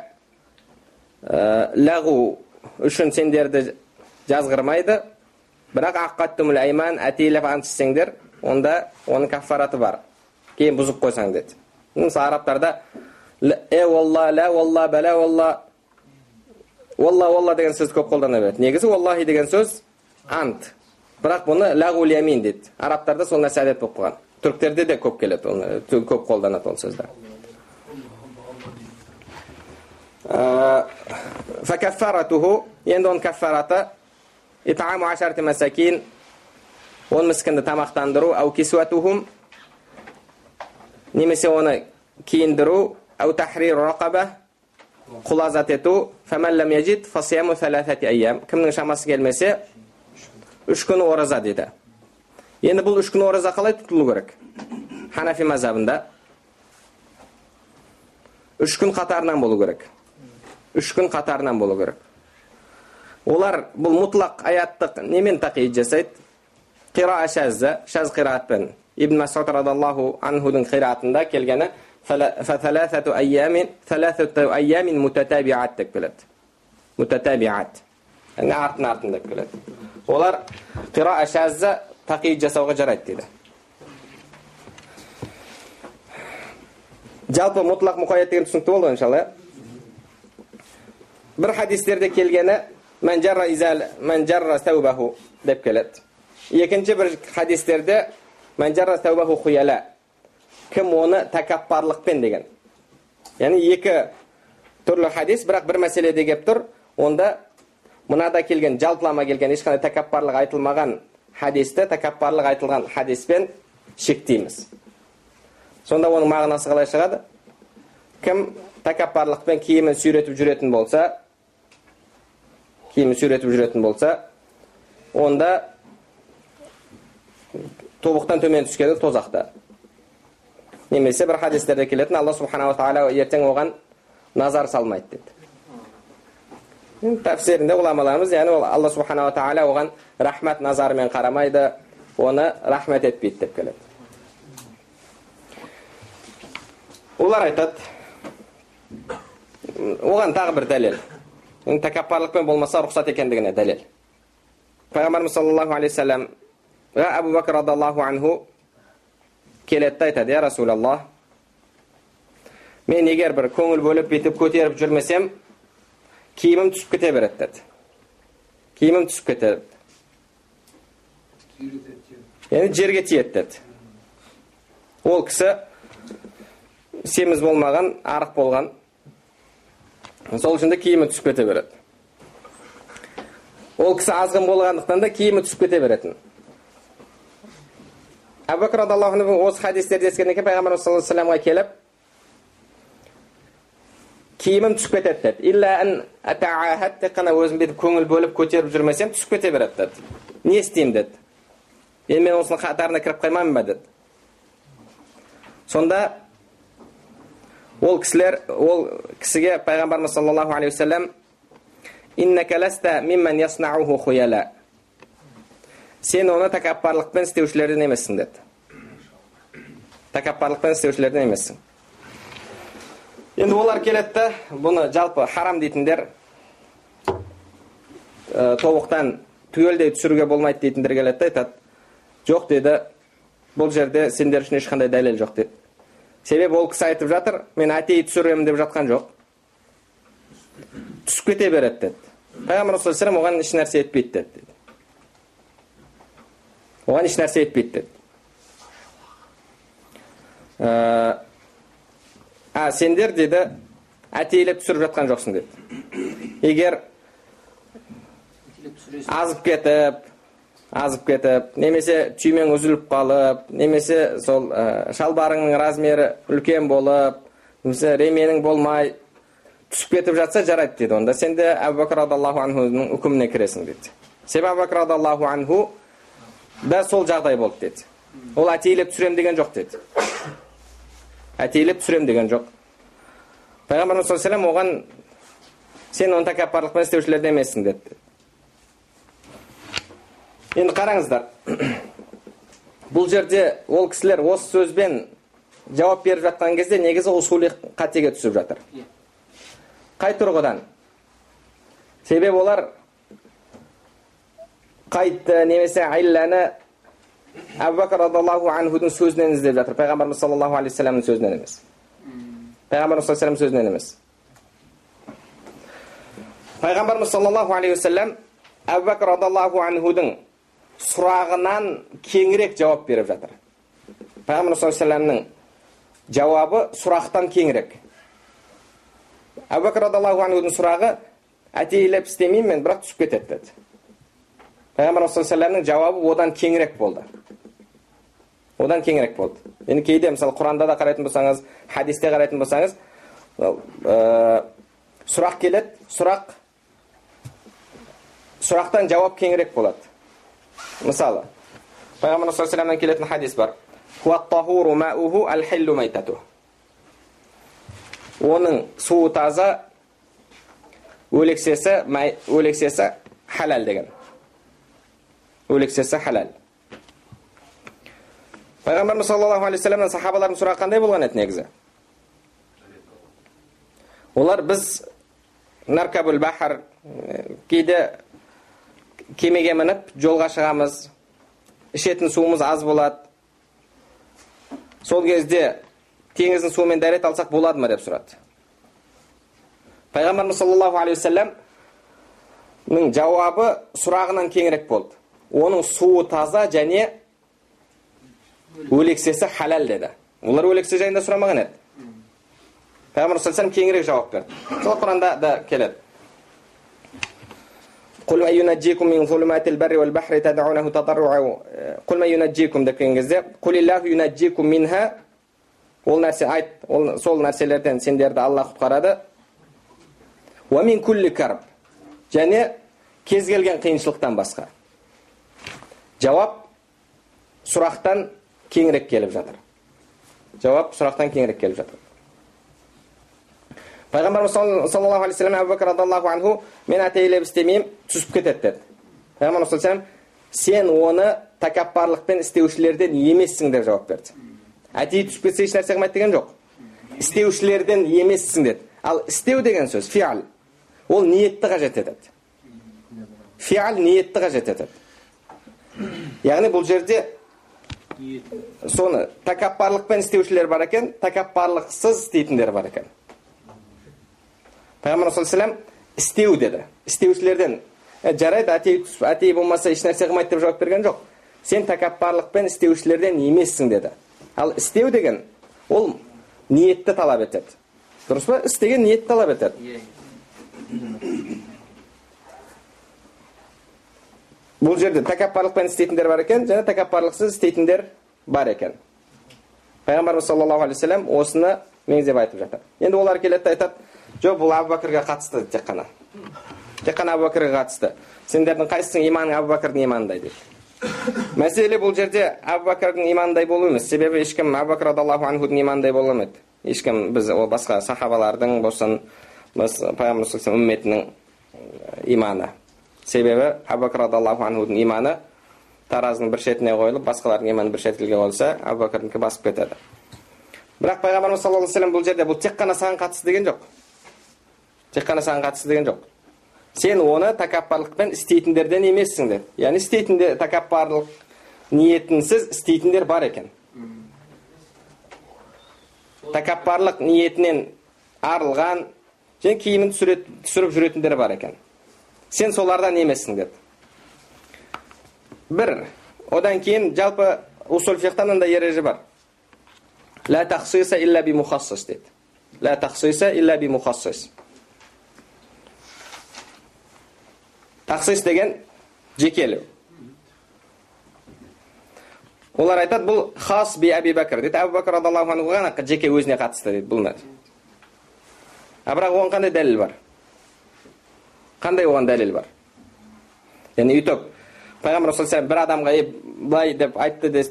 ләғу үшін сендерді жазғырмайды бірақ аққаттумул айман әтейлеп ант ішсеңдер онда оның каффараты бар кейін бұзып қойсаң деді мысалы арабтарда э уалла лә уалла бәлә уалла уалла уалла деген сөзді көп қолдана береді негізі уаллахи деген сөз ант бірақ бұны ләғул ямин дейді арабтарда сол нәрсе әдет болып қалған түріктерде де көп келеді оны көп қолданады ол сөзді фәкәффаратуху енді оның кәффараты итаму ашарты масакин он міскінді тамақтандыру әу кисуатухум немесе оны киіндіру әу тахриру рақаба құл азат ету фәмәлләм яжид фасияму фәләфәти айям кімнің шамасы келмесе үш күн ораза дейді енді бұл үш күн ораза қалай тұтылу керек ханафи мазабында үш күн қатарынан болу керек үш күн қатарынан болу керек олар бұл мұтлақ аяттық немен тақиид жасайды қира шәзі шаз қираатпен ибн масуд радиаллаху анхудың қираатында келгені деп келеді мутатабиат яғни артын артын деп келеді олар қира шәзді тақиид жасауға жарайды дейді жалпы мұтлақ мұқаят деген түсінікті болды ғой иншалла бір хадистерде келгені деп келеді екінші бір хадистерде хуяла кім оны тәкаппарлықпен деген яғни екі түрлі хадис бірақ бір мәселеде келіп тұр онда мынада келген жалпылама келген ешқандай тәкаппарлық айтылмаған хадисті тәкаппарлық айтылған хадиспен шектейміз сонда оның мағынасы қалай шығады кім тәкаппарлықпен киімін сүйретіп жүретін болса киімін сүйретіп жүретін болса онда тобықтан төмен түскені тозақта. Немесе бір хадистерде келетін алла субханала тағала ертең оған назар салмайды деді. Тәпсірінде ғұламаларымыз яғни ол алла субханала тағала оған рахмат назарымен қарамайды оны рахмет етпейді деп келеді. Олар айтады оған тағы бір дәлел тәкаппарлықпен болмаса рұқсат екендігіне дәлел пайғамбарымыз саллаллаху алейхи вассаламға әбу бәкір радиаллаху анху келеді да айтады я расулаллах мен егер бір көңіл бөліп бүйтіп көтеріп жүрмесем киімім түсіп кете береді деді киімім түсіп кетеді яғни жерге тиеді деді ол кісі семіз болмаған арық болған сол үшін де киімі түсіп кете береді. Ол кісі азғын болғандықтан да киімі түсіп кете беретін. Әбу бәкір анху осы хадистерді ескерген кейін пайғамбарымыз саллаллаху алейхи вассаламға келіп киімім түсіп кетеді деді. Тек қана өзім бүйтіп көңіл бөліп көтеріп жүрмесем түсіп кете береді деді. Не істеймін деді. Енді мен осының қатарына кіріп қалмаймын ба деді. Сонда ол кісілер ол кісіге пайғамбарымыз саллаллаху алейхи уассалам сен оны тәкаппарлықпен істеушілерден емессің деді. Тәкаппарлықпен істеушілерден емессің енді олар келеді бұны жалпы харам дейтіндер ә, тобықтан түгелдей түсіруге болмайды дейтіндер келеді да айтады. Жоқ деді бұл жерде сендер үшін ешқандай дәлел жоқ деді. Себебі ол кісі айтып жатыр мен әтей түсіремін деп жатқан жоқ. Түсіп кете береді деді. Пайғамбар саллаллаху оған еш нәрсе етпейді деді оған еш нәрсе етпейді деді. А сендер деді әтейлеп түсіріп жатқан жоқсың деді. Егер азып кетіп азып кетіп немесе түймең үзіліп қалып немесе сол ә, шалбарыңның размері үлкен болып немесе ременің болмай түсіп кетіп жатса жарайды дейді онда. Сен де әбу бәкір радиаллаху анхудың үкіміне кіресің дейді. Себебі әбу бәкір радиаллаху анху да сол жағдай болды деді ол әтейлеп түсірем деген жоқ деді әтейлеп түсірем деген жоқ. Пайғамбарымыз саллаллаху оған сен оны тәкаппарлықпен істеушілерден емессің деді. Енді қараңыздар. Бұл жерде ол кісілер осы сөзбен жауап беріп жатқан кезде негізі усули қатеге түсіп жатыр. Қай тұрғыдан? Себебі олар қайтты немесе илләні әбу бәкір радиаллаху анхудың сөзінен іздеп жатыр. Пайғамбарымыз саллаллаху алейхи вассаламның сөзінен емес. Пайғамбарымыз саллаллаху сөзінен емес. Пайғамбарымыз саллаллаху алейхи уассалам әбу бәкір радиаллаху анхудың сұрағынан кеңірек жауап беріп жатыр. Пайғамбар саллаллаху жауабы сұрақтан кеңірек әбу бәкір радиаллаху анхудың сұрағы әтейлеп істемеймін мен бірақ түсіп кетеді деді пайғамбарымыз саллаллаху жауабы одан кеңірек болды одан кеңірек болды енді кейде мысалы құранда да қарайтын болсаңыз хадисте қарайтын болсаңыз ә, сұрақ келеді сұрақ сұрақтан жауап кеңірек болады мысалы пайғамбарымыз саллаллаху алейhi келетін хадис бар оның суы таза өлексесі өлексесі халал деген өлексесі халал пайғамбарымыз саллаллаху алейхи вассаламнан сахабалардың сұрағы қандай болған еді негізі олар біз наркабул бахар кейде кемеге мініп жолға шығамыз ішетін суымыз аз болады сол кезде теңіздің суымен дәрет алсақ болады ма деп сұрады пайғамбарымыз саллаллаху алейхи уассаламның жауабы сұрағынан кеңірек болды оның суы таза және өлексесі халал деді олар өлексе жайында сұрамаған еді пайғамбар кеңірек жауап берді сол құранда да келеді قل من ينجيكم من ظلمات البر والبحر تدعونه تضرعا قل من ينجيكم деп келген кезде قل الله ينجيكم منها ол нәрсе айт ол сол нәрселерден сендерді алла құтқарады уамин кулли карб және кез келген қиыншылықтан басқа жауап сұрақтан кеңірек келіп жатыр жауап сұрақтан кеңірек келіп жатыр пайғамбарымыз саллаллаху алейхи вассалам әбу бәкір радиаллаху анху мен әтейлеп істемеймін түсіп кетеді деді пайғамбарымыз саллаллаху сен оны тәкаппарлықпен істеушілерден емессің деп жауап берді әдейі түсіп кетсе еш нәрсе қылмайды деген жоқ істеушілерден емессің деді ал істеу деген сөз фиал ол ниетті қажет етеді фиал ниетті қажет етеді яғни бұл жерде соны тәкаппарлықпен істеушілер бар екен тәкаппарлықсыз істейтіндер бар екен пайғамбар саллаллаху істеу деді істеушілерден ә, жарайды әтей әтей болмаса ешнәрсе қылмайды деп жауап берген жоқ сен тәкаппарлықпен істеушілерден емессің деді ал істеу деген ол ниетті талап етеді дұрыс па іс деген ниетті талап етеді бұл жерде тәкаппарлықпен істейтіндер бар екен және тәкаппарлықсыз істейтіндер бар екен пайғамбарымыз саллаллаху алейхи вассалам осыны меңзеп айтып жатыр. Енді олар келеді да айтады жоқ бұл әбу бәкірге қатысты тек қана. Тек қана әбу бәкірге қатысты. Сендердің қайсысың иманың әбу бәкірдің иманындай? дейді мәселе бұл жерде әбу бәкірдің иманындай болу емес. Себебі ешкім әбу бәкір радиаллаху анхудың иманындай бола алмайды ешкім біз ол басқа сахабалардың болсын біз пайғамбар үмметінің иманы. Себебі әбу бәкір радиаллаху анхудың иманы таразының бір шетіне қойылып басқалардың иманы бір шетке қойылса әбу бәкірдікі басып кетеді. Бірақ пайғамбарымыз саллаллаху алейхи бұл жерде бұл тек қана саған қатысты деген жоқ. Тек қана саған қатысты деген жоқ. Сен оны тәкаппарлықпен істейтіндерден емессің деді яғни істейтіндер тәкаппарлық ниетінсіз істейтіндер бар екен. Тәкаппарлық ниетінен арылған және киімін түсіріп жүретіндер бар екен. Сен солардан емессің деді бір одан кейін жалпы усул мынандай ереже бар. Ла тахсиса дейді ла тахсиса илля би мухассис тахсис деген жекелеу олар айтады бұл хас би әби бәкір дейді әбу бәкір радиаллаху анху ғана жеке өзіне қатысты дейді бұл нәрсе а бірақ оған қандай дәлел бар қандай оған дәлел бар яғни үйтіп пайғамбар саллаллаху бір адамға былай деп айтты де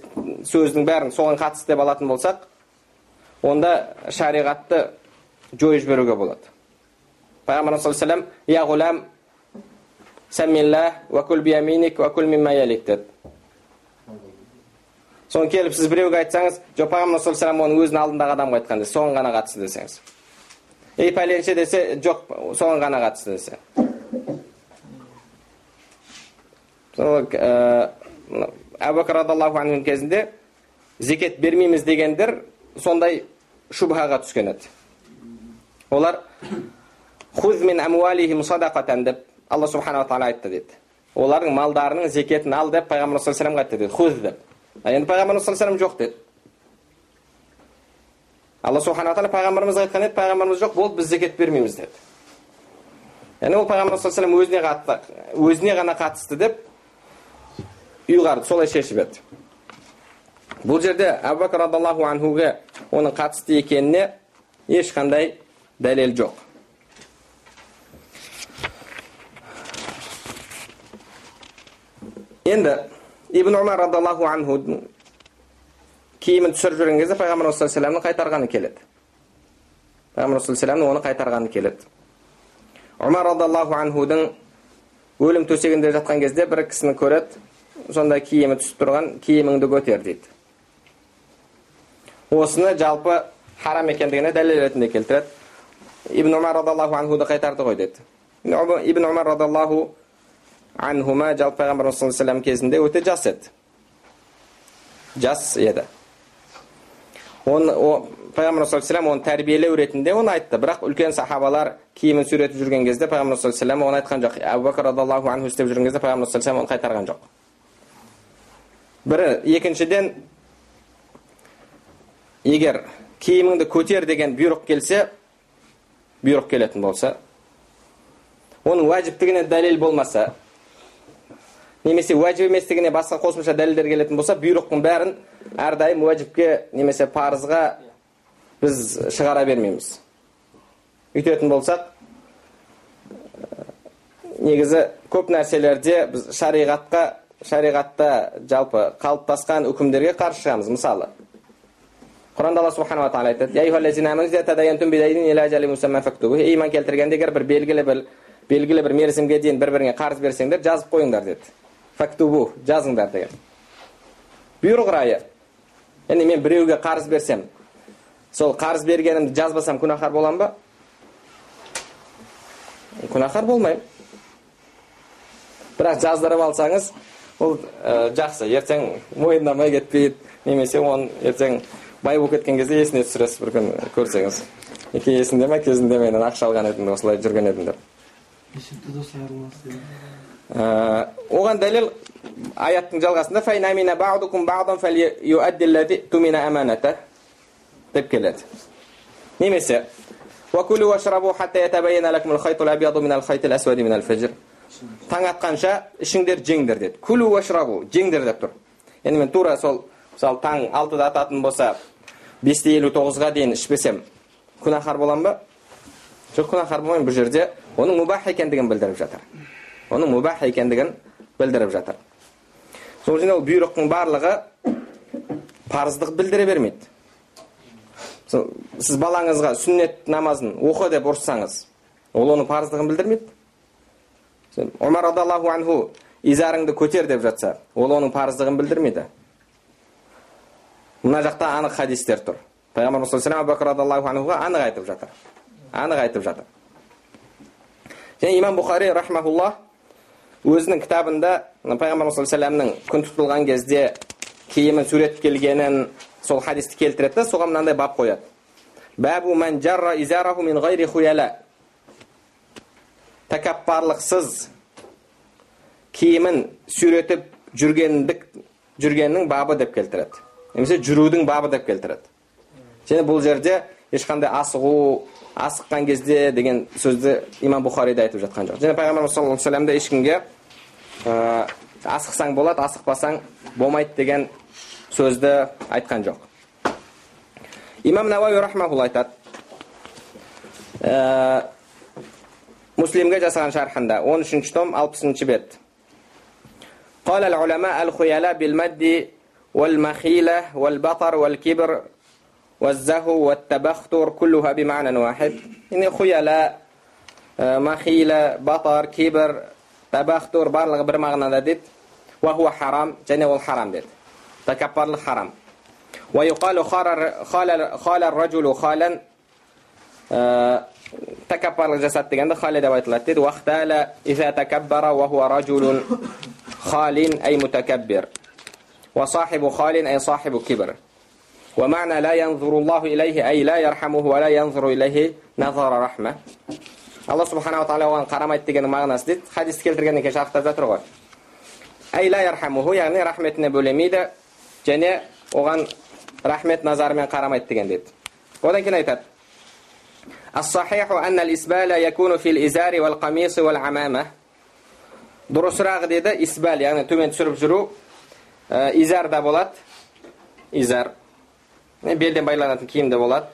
сөздің бәрін соған қатысты деп алатын болсақ онда шариғатты жойып жіберуге болады пайғамбар саллаллаху я ғулам деді соны келіп сіз біреуге айтсаңыз жоқ пайғамбар саллаллаху оның өзінің алдындағы адамға айтқан десе соған ғана қатысты десеңіз ей пәленше десе жоқ соған ғана қатысты десе әбу бәкір радиаллаху кезінде зекет бермейміз дегендер сондай шубхаға түскен еді олар хуз мин амуалихим садақатан деп алла субханала тағала айтты дейді олардың малдарының зекетін ал деп пайғамбар саллаллаху айтты деді хуз деп енді пайғамбарымыз саллаллаху жоқ деді алла субханала тағала пайғамбарымызға айтқан еді пайғамбарымыз жоқ болды біз зекет бермейміз деді яғни ол пайғамбар саллаллаху өзіне, өзіне ғана қатысты деп ұйғарды солай шешіп еді бұл жерде әбу бәкір радиаллаху анхуға оның қатысты екеніне ешқандай дәлел жоқ. Енді ибн умар радиаллаху анху киімін түсіріп жүрген кезде пайғамбар саллаллаху қайтарғаны келеді. Пайғамбар саллаллаху оны қайтарғаны келеді. Омар радиаллаху анхудың өлім төсегінде жатқан кезде бір кісіні көреді сонда киімі түсіп тұрған киіміңді көтер дейді. Осыны жалпы харам екендігіне дәлел ретінде келтіреді. Ибн умар радиаллаху анхуды қайтарды ғой деді. Ибн умар радиаллаху анхума жалпы пайғамбарымыз саллаллаху алейhi кезінде өте жас еді. Жас еді. Оны пайғамбар саллаллаху оны тәрбиелеу ретінде оны айтты. Бірақ үлкен сахабалар киімін сүйретіп жүрген кезде пайғамбар саллаллаху оны айтқан жоқ. Әбу бәкір радиаллаху анху істеп жүрген кезде пайғамбар саллаллаху оны қайтарған жоқ. Бірі екіншіден егер киіміңді көтер деген бұйрық келсе бұйрық келетін болса оның уәжіптігіне дәлел болмаса немесе уәжіп еместігіне басқа қосымша дәлелдер келетін болса бұйрықтың бәрін әрдайым уәжіпке немесе парызға біз шығара бермейміз. Үйтетін болсақ негізі көп нәрселерде біз шариғатқа шариғатта жалпы қалыптасқан үкімдерге қарсы шығамыз. Мысалы құранда алла субханала тағала айтады иман келтіргенде егер бір белгілі бір белгілі бір мерзімге дейін бір біріңе қарыз берсеңдер жазып қойыңдар деді фактубу жазыңдар деген бұйрық райы яғни мен біреуге қарыз берсем сол қарыз бергенімді жазбасам күнәһар боламын ба күнәһар болмаймын бірақ жаздырып алсаңыз ол ә, жақсы ертең мойындамай кетпейді немесе оны ертең бай болып кеткен кезде есіне түсіресіз бір күн көрсеңіз. Еке есіңде ма кезінде менен ақша алған едім осылай жүрген едім деп. Оған дәлел аяттың жалғасында деп келеді. Немесе таң атқанша ішіңдер жеңдер деді. Күлу уашрабу жеңдер деп тұр. Енді мен тура сол мысалы таң алтыда ататын болса бесте елу тоғызға дейін ішпесем күнәһар боламын ба? Жоқ күнәһар болмаймын бұл жерде. Оның мубах екендігін білдіріп жатыр. Оның мубах екендігін білдіріп жатыр. Сол үшін ол бұйрықтың барлығы парыздық білдіре бермейді. Сіз балаңызға сүннет намазын оқы деп ұрыссаңыз ол оның парыздығын білдірмейді. Омар радиаллаху анху изарыңды көтер деп жатса ол оның парыздығын білдірмейді. Мына жақта анық хадистер тұр. Пайғамбарымыз саллаллаху алейхи радиаллаху анхуға анық айтып жатыр. Анық айтып жатыр. Және имам бұхари рахмаулла өзінің кітабында пайғамбарымыз саллаллаху алейхи күн тұтылған кезде киімін суретіп келгенін сол хадисті келтіреді да соған мынандай бап қояды. Бәбу мән жарра изараху мин ғайри хуяла. Тәкаппарлықсыз киімін сүйретіп жүргендік жүргеннің бабы деп келтіреді немесе жүрудің бабы деп келтіреді және бұл жерде ешқандай асығу асыққан кезде деген сөзді имам бұхарида айтып жатқан жоқ және пайғамбарымыз саллаллаху алейhi вассаламда ешкімге ә, асықсаң болады асықпасаң болмайды деген сөзді айтқан жоқ имам науаи рахмаулла айтады ә, муслимге жасаған шархында он үшінші том алпысыншы бет قال العلماء الخيلاء بالمد والمخيلة والبطر والكبر والزهو والتبختر كلها بمعنى واحد. إن خيلاء آه، مخيلة بطر كبر تبختر بارلغ برمغنا ذات وهو حرام جنة والحرام ديت. تكبر الحرام. ويقال خال خال خال الرجل خالا آه، تكبر الجسد عند خالد واختال إذا تكبر وهو رجل خال أي متكبر. وصاحب خال أي صاحب كبر ومعنى لا ينظر الله إليه أي لا يرحمه ولا ينظر إليه نظر رحمة алла субханала тағала оған қарамайды дегеннің мағынасы дейді хадисті келтіргеннен кейін шарықтап жатыр ғой әй ла ярхамуху яғни рахметіне бөлемейді және оған рахмет назарымен қарамайды деген деді одан кейін айтады الصحيح أن الإسبال يكون في الإزار والقميص والعمامة дұрысырағы деді исбал яғни төмен түсіріп жүру изар да болады изар. Белден байланатын киім де болады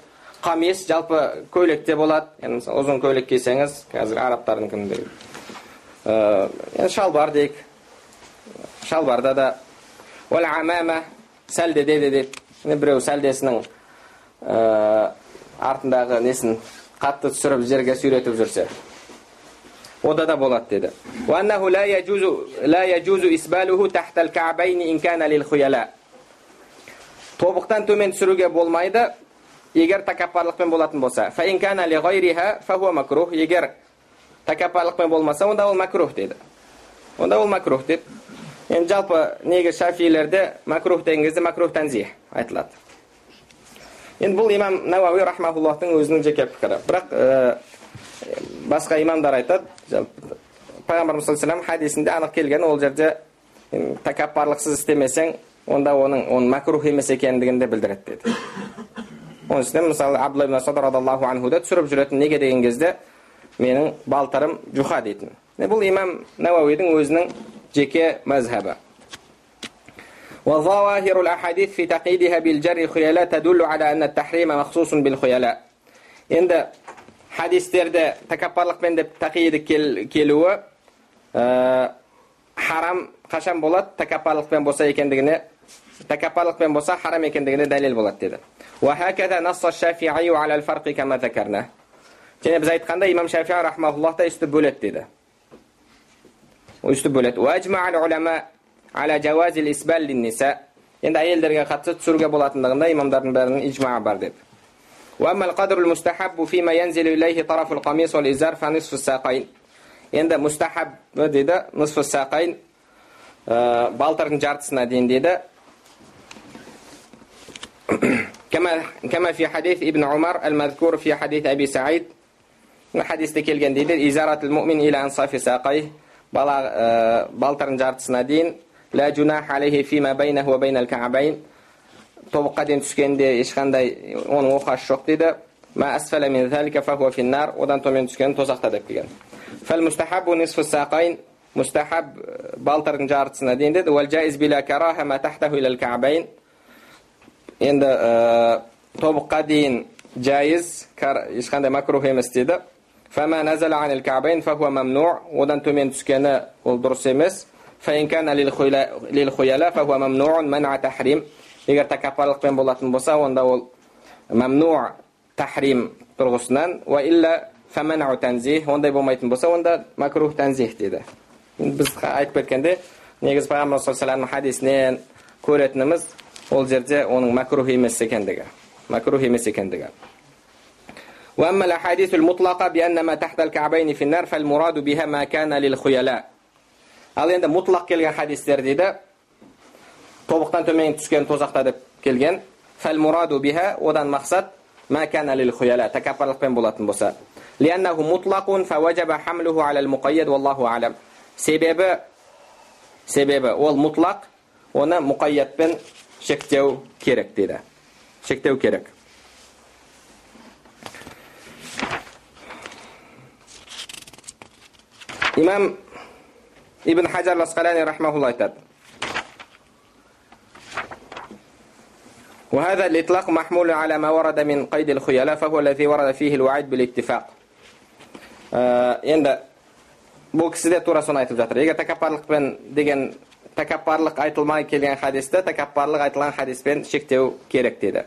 қамис жалпы көйлек те болады енді мысалы ұзын көйлек кисеңіз қазір арабтардікіндей енді шалбар дейік. Шалбарда да. Уәл амама сәлдеде де дейді біреу сәлдесінің артындағы несін қатты түсіріп жерге сүйретіп жүрсе. ода да болады деді وأنه لا يجوز لا يجوز إسباله تحت الكعبين إن كان للخيلاء тобықтан төмен түсіруге болмайды егер тәкаппарлықпен болатын болса فإن كان لغيرها فهو مكروه егер тәкаппарлықпен болмаса онда ол макрух дейді онда ол макрух дейді енді жалпы негізі шафилерде макрух деген кезде макрух тәнзих айтылады енді бұл имам науауи рахмауллахтың өзінің жеке пікірі бірақ басқа имамдар айтады пайғамбарымыз саллаллаху хадисінде анық келген ол жерде тәкаппарлықсыз істемесең онда оның оның макрух емес екендігін де білдіреді деді оның үстіне мысалы абдулла ибн масуд радиаллаху анхуды түсіріп жүретін неге деген кезде менің балтырым жуха дейтін бұл имам науауидің өзінің жеке мазхабы وظواهر الأحاديث في تقييدها بالجر خيلاء تدل على أن التحريم مخصوص بالخيلاء енді хадистерде тәкаппарлықпен деп тақиды келуі ә, харам қашан болады тәкаппарлықпен болса екендігіне тәкаппарлықпен болса харам екендігіне дәлел болады деді және біз айтқанда имам шафи рахмауллах та үсті бөледі деді үсті бөледі енді әйелдерге қатысты түсіруге болатындығында имамдардың бәрінің ижма бар деп وأما القدر المستحب فيما ينزل إليه طرف القميص والإزار فنصف الساقين. عند مستحب ديدا نصف الساقين. baltirni жартысына дейін ديدا كما في حديث ابن عمر المذكور في حديث أبي سعيد. حديث تكيل جنديد إزارة المؤمن إلى أنصاف ساقيه. بلا آه، بالترن جارتسنا دين. لا جناح عليه فيما بينه وبين الكعبين. Тобыққа дейін түскенде ешқандай оның оқасы жоқ дейді одан төмен түскен тозақта деп келген мустахаб балтырдың жартысына дейін деді енді тобыққа дейін жайыз ешқандай макрух емес дейді одан төмен түскені ол дұрыс емес егер тәкаппарлықпен болатын болса онда ол мәмну тахрим тұрғысынан ондай болмайтын болса онда макрух тәнзих дейді біз айтып кеткенде негізі пайғамбар саллаллаху хадисінен көретініміз ол жерде оның макрух емес екендігі макрух емес екендігі وأما الأحاديث المطلقة بأن ما تحت الكعبين في النار فالمراد بها ما كان للخيلاء ал енді мұтлақ келген хадистер дейді тобықтан төмен түскен тозақта деп келген фәл мураду биха одан мақсат ма кана лил хуяла тәкаппарлықпен болатын болса лианнаху мутлақун фаважаба хамлуху алал муқайяд валлаху алам себебі себебі ол мұтлақ оны мұқайятпен шектеу керек дейді шектеу керек имам ибн хаджар ласқалани рахмаулла айтады وهذا الإطلاق محمول على ما ورد من قيد الخيلاء فهو الذي ورد فيه الوعيد بالاتفاق енді бұл кісі де тура соны айтып жатыр егер тәкаппарлықпен деген тәкаппарлық айтылмай келген хадисті тәкаппарлық айтылған хадиспен шектеу керек дейді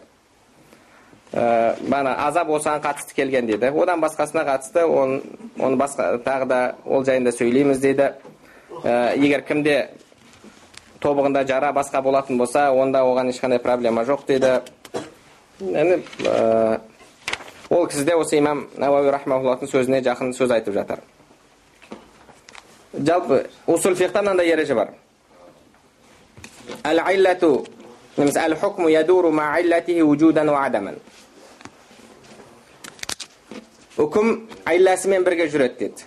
бана азап осыған қатысты келген дейді одан басқасына қатысты оны, оны басқа тағы да ол жайында сөйлейміз дейді егер кімде тобығында жара басқа болатын болса онда оған ешқандай проблема жоқ дейді. Енді ол кісі де осы имам науауи сөзіне жақын сөз айтып жатыр. Жалпы усул фихта мынандай ереже бар. Әл иллату немесе әл хукму ядуру ма вуджудан адаман. Үкім илласымен бірге жүреді деді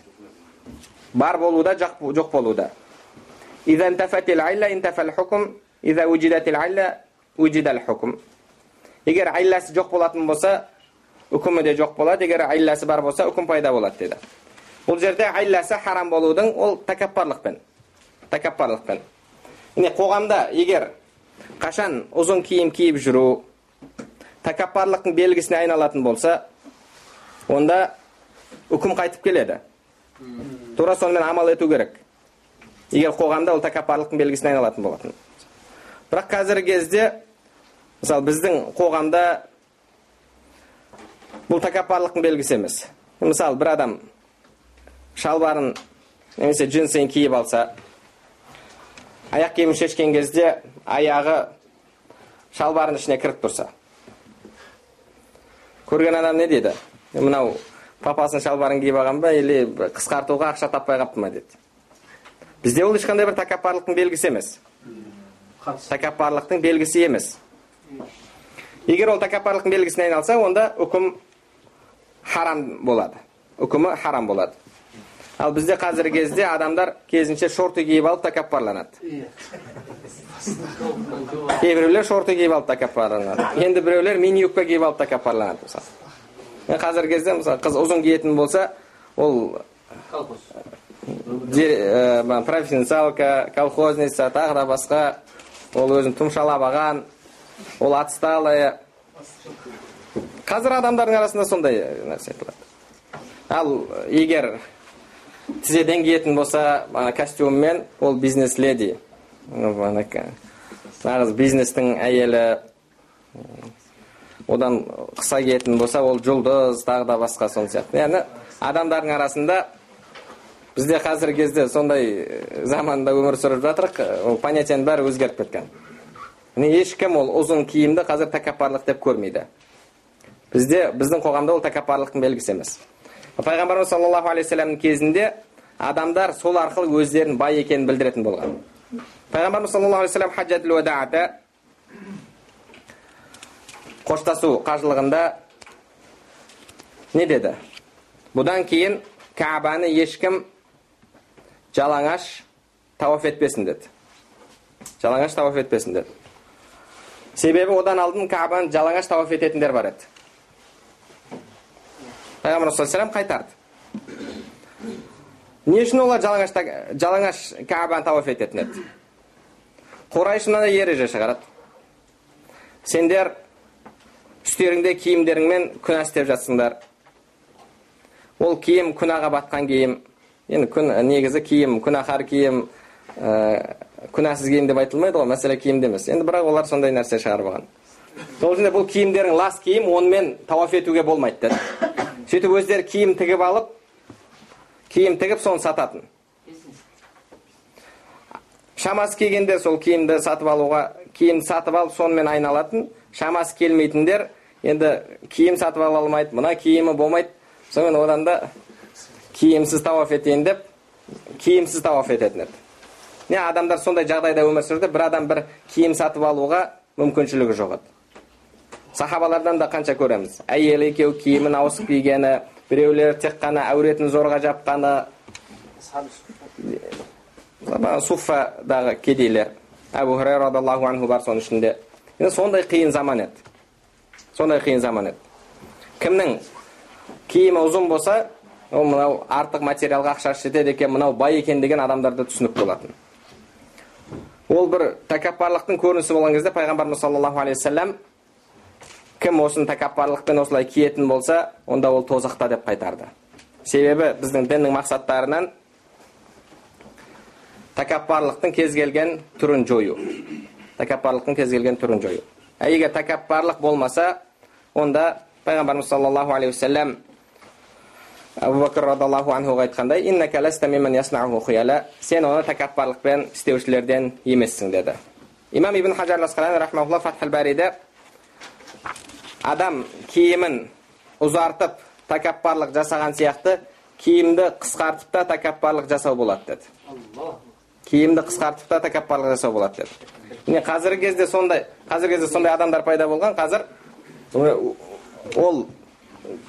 бар болуда жоқ болуда. إذا انتفت العلة انتفى الحكم إذا وجدت العلة وجد الحكم егер айласы жоқ болатын болса үкімі де жоқ болады егер айласы бар болса үкім пайда болады деді бұл жерде айласы харам болудың ол тәкаппарлықпен тәкаппарлықпен міне қоғамда егер қашан ұзын киім киіп жүру тәкаппарлықтың белгісіне айналатын болса онда үкім қайтып келеді тура сонымен амал ету керек егер қоғамда ол тәкаппарлықтың белгісіне айналатын болатын. Бірақ қазіргі кезде мысалы біздің қоғамда бұл тәкаппарлықтың белгісі емес. Мысалы бір адам шалбарын немесе джинсысын киіп алса аяқ киімін шешкен кезде аяғы шалбардың ішіне кіріп тұрса. Көрген адам не дейді? Мынау папасының шалбарын киіп алған ба или қысқартуға ақша таппай қалыпты ма дейді? Бізде ол ешқандай бір тәкаппарлықтың белгісі емес тәкаппарлықтың белгісі емес егер ол тәкаппарлықтың белгісіне айналса онда үкім харам болады үкімі харам болады ал бізде қазіргі кезде адамдар кезінше шорты киіп алып тәкаппарланады кейбіреулер шорты киіп алып тәкаппарланады енді біреулер мини юбка киіп алып тәкаппарланады мысалы қазіргі кезде мысалы қыз ұзын киетін болса ол провинциалка колхозница тағы да басқа. Ол өзін тұмшалап алған ол отсталая қазір адамдардың арасында сондай нәрсе айтылады ал егер тізеден киетін болса ана костюммен ол бизнес леди. Нағыз бизнестің әйелі. Одан қыса киетін болса ол жұлдыз тағы да басқа сол сияқты. Яғни адамдардың арасында бізде қазіргі кезде сондай заманда өмір сүріп жатырық ол понятияның бәрі өзгеріп кеткен. Міне ешкім ол ұзын киімді қазір тәкаппарлық деп көрмейді. Бізде біздің қоғамда ол тәкаппарлықтың белгісі емес. Пайғамбарымыз саллаллаху алейхи вассаламның кезінде адамдар сол арқылы өздерінің бай екенін білдіретін болған. Пайғамбарымыз саллаллаху алейхи вассалам қоштасу қажылығында не деді? Бұдан кейін кәбаны ешкім жалаңаш тауаф етпесін деді. Жалаңаш тауаф етпесін деді. Себебі одан алдын кәбаны жалаңаш тауаф ететіндер бар еді. Пайғамбарымыз саллаллаху қайтарды. Не үшін олар жалаңаш, жалаңаш кәбаны тауаф ететін еді? Құрайш мынандай ереже шығарады. Сендер үстеріңде киімдеріңмен күнә істеп жатсыңдар. Ол киім күнәға батқан киім. Енді күн негізі киім күнәһар киім ә, күнәсіз киім деп айтылмайды ғой мәселе киімде емес енді бірақ олар сондай нәрсе шығарып алған сол үшін бұл киімдерің лас киім онымен тауаф етуге болмайды деді сөйтіп өздері киім тігіп алып киім тігіп соны сататын шамасы келгендер сол киімді сатып алуға киім сатып алып сонымен айналатын шамасы келмейтіндер енді киім сатып ала алмайды мына киімі болмайды сонымен одан да киімсіз тауаф етейін деп киімсіз тауаф ететін еді не адамдар сондай жағдайда өмір сүрді бір адам бір киім сатып алуға мүмкіншілігі жоқ еді сахабалардан да қанша көреміз әйелі екеу киімін ауысып кигені біреулер тек қана әуретін зорға жапқаны суффадағы кедейлер әбу хурайра радиаллаху анху бар соның ішінде енді сондай қиын заман еді сондай қиын заман еді кімнің киімі ұзын болса ол мынау артық материалға ақшасы жетеді екен мынау бай екен деген адамдарды түсінік болатын ол бір тәкаппарлықтың көрінісі болған кезде пайғамбарымыз саллаллаху алейхи уассалам кім осыны тәкаппарлықпен осылай киетін болса онда ол тозақта деп қайтарды себебі біздің діннің мақсаттарынан тәкаппарлықтың кез келген түрін жою тәкаппарлықтың кез келген түрін жою егер тәкаппарлық болмаса онда пайғамбарымыз саллаллаху алейхи әбу бәкір радиаллаху анхуға айтқандай сен оны тәкаппарлықпен істеушілерден емессің деді имам ибн фатхал бариде адам киімін ұзартып тәкаппарлық жасаған сияқты киімді қысқартып та тәкаппарлық жасау болады деді киімді қысқартып та тәкаппарлық жасау болады деді міне қазіргі кезде сондай қазіргі кезде сондай адамдар пайда болған қазір ол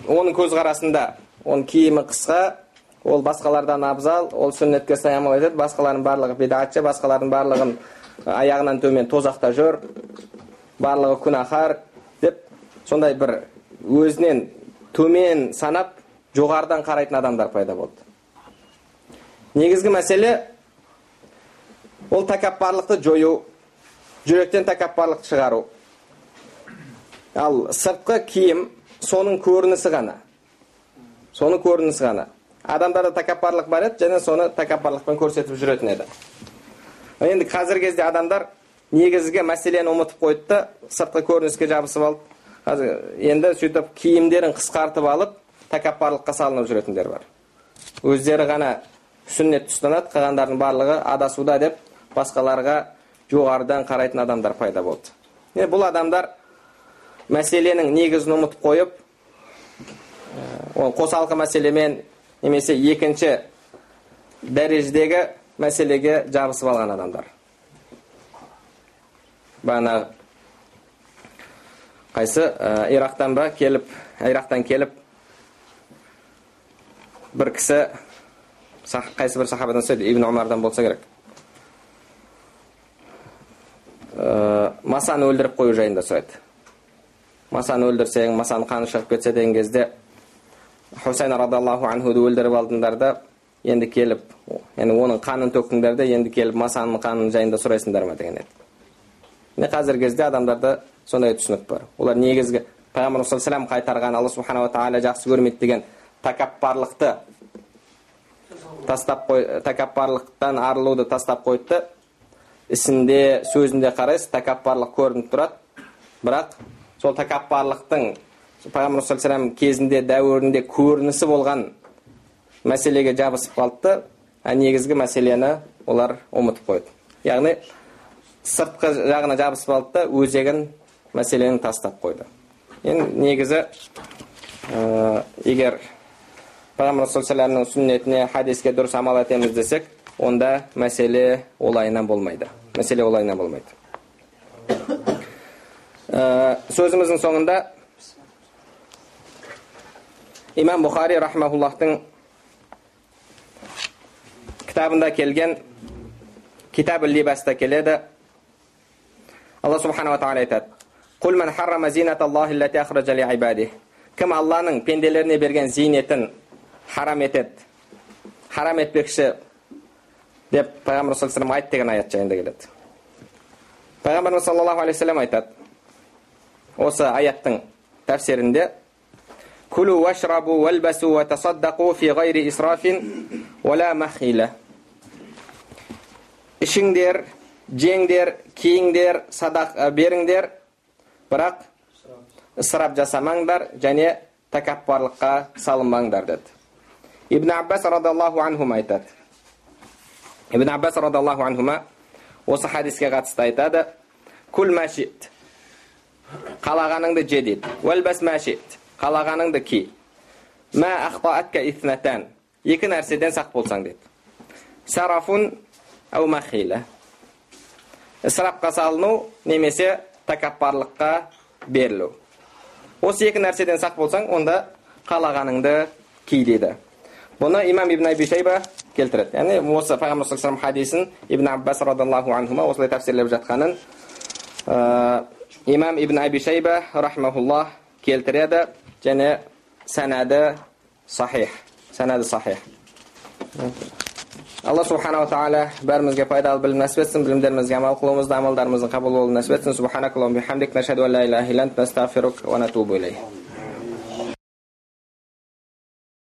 оның көзқарасында оның киімі қысқа ол басқалардан абзал ол сүннетке сай амал етеді. Басқалардың барлығы бидатшы басқалардың барлығын аяғынан төмен тозақта жүр. Барлығы күнәһар деп сондай бір өзінен төмен санап жоғарыдан қарайтын адамдар пайда болды. Негізгі мәселе ол тәкаппарлықты жою жүректен тәкаппарлықты шығару. Ал сыртқы киім соның көрінісі ғана. Соның көрінісі ғана адамдарда тәкаппарлық бар еді және соны тәкаппарлықпен көрсетіп жүретін еді енді қазіргі кезде адамдар негізгі мәселені ұмытып қойды да сыртқы көрініске жабысып алды қазір енді сөйтіп киімдерін қысқартып алып тәкаппарлыққа салынып жүретіндер бар өздері ғана сүннетті ұстанады қалғандардың барлығы адасуда деп басқаларға жоғарыдан қарайтын адамдар пайда болды бұл адамдар мәселенің негізін ұмытып қойып ол қосалқы мәселемен немесе екінші дәрежедегі мәселеге жабысып алған адамдар. Бағанағы қайсы? Ә, ирактан ба келіп ирактан келіп бір кісі қайсы бір сахабадан сұрайды ибн омардан болса керек. Ә, масаны өлтіріп қою жайында сұрайды масаны өлтірсең масаның қаны шығып кетсе деген кезде хусайн радиаллаху анхуды өлтіріп алдыңдар да енді келіп яғни оның қанын төктіңдер де енді келіп масаның қанын жайында сұрайсыңдар ма деген еді міне қазіргі кезде адамдарда сондай түсінік бар олар негізгі пайғамбар саллаллаху қайтарған алла субханала тағала жақсы көрмейді деген тәкаппарлықты тастап қой тәкаппарлықтан арылуды тастап қойды ісінде сөзінде қарайсыз тәкаппарлық көрініп тұрады бірақ сол тәкаппарлықтың пайғамбар саллаллаху кезінде дәуірінде көрінісі болған мәселеге жабысып қалды. Да негізгі мәселені олар ұмытып қойды. Яғни сыртқы жағына жабысып алды да өзегін мәселені тастап қойды. Енді негізі ә, егер пайғамбар саллаллаху сүннетіне хадиске дұрыс амал етеміз десек онда мәселе олайынан болмайды. Мәселе олайынан болмайды. Ә, сөзіміздің соңында имам бұхари рахмауллахтың кітабында келген китаб либаста келеді алла субханала тағала айтады. Кім Алланың пенделеріне берген зейнетін харам етеді, харам етпекші деп пайғамбар саллаллаху айт деген аят жайында келеді. Пайғамбарымыз саллаллаху алейhi вассалам айтады. Осы аяттың тәфсирінде Вашрабу валбасу ва тасаддақу фи гайри исрафин вала махила. Ішіңдер, жеңдер, киіңдер, садақ беріңдер, бірақ ысырап жасамаңдар және тәкаппарлыққа салынбаңдар деді ибн аббас радиаллаху анхума айтады ибн аббас радиаллаху анхума осы хадиске қатысты айтады күл мәшит қалағаныңды же дейді уәлбәс мәшит қалағаныңды ки мә ахтаатка итнатан екі нәрседен сақ болсаң дейді сарафун әу махила ысырапқа салыну немесе тәкаппарлыққа берілу осы екі нәрседен сақ болсаң онда қалағаныңды ки дейді бұны имам ибн аби шайба келтіреді яғни осы пайғамбар саллаллаху хадисін ибн аббас радиаллаху анхума осылай тәпсірлеп жатқанын ә, имам ибн аби шайба рахмауллах келтіреді және сәнәді сахих сәнәді сахих алла субханала тағала бәрімізге пайдалы білім нәсіп етсін білімдерімізге амал қылуымызды амалдарымыздың қабыл болуын нәсіп етсін субханакаллахумма бихамдик нашхаду ан ла илляха илля анта настағфирук ва натубу илейх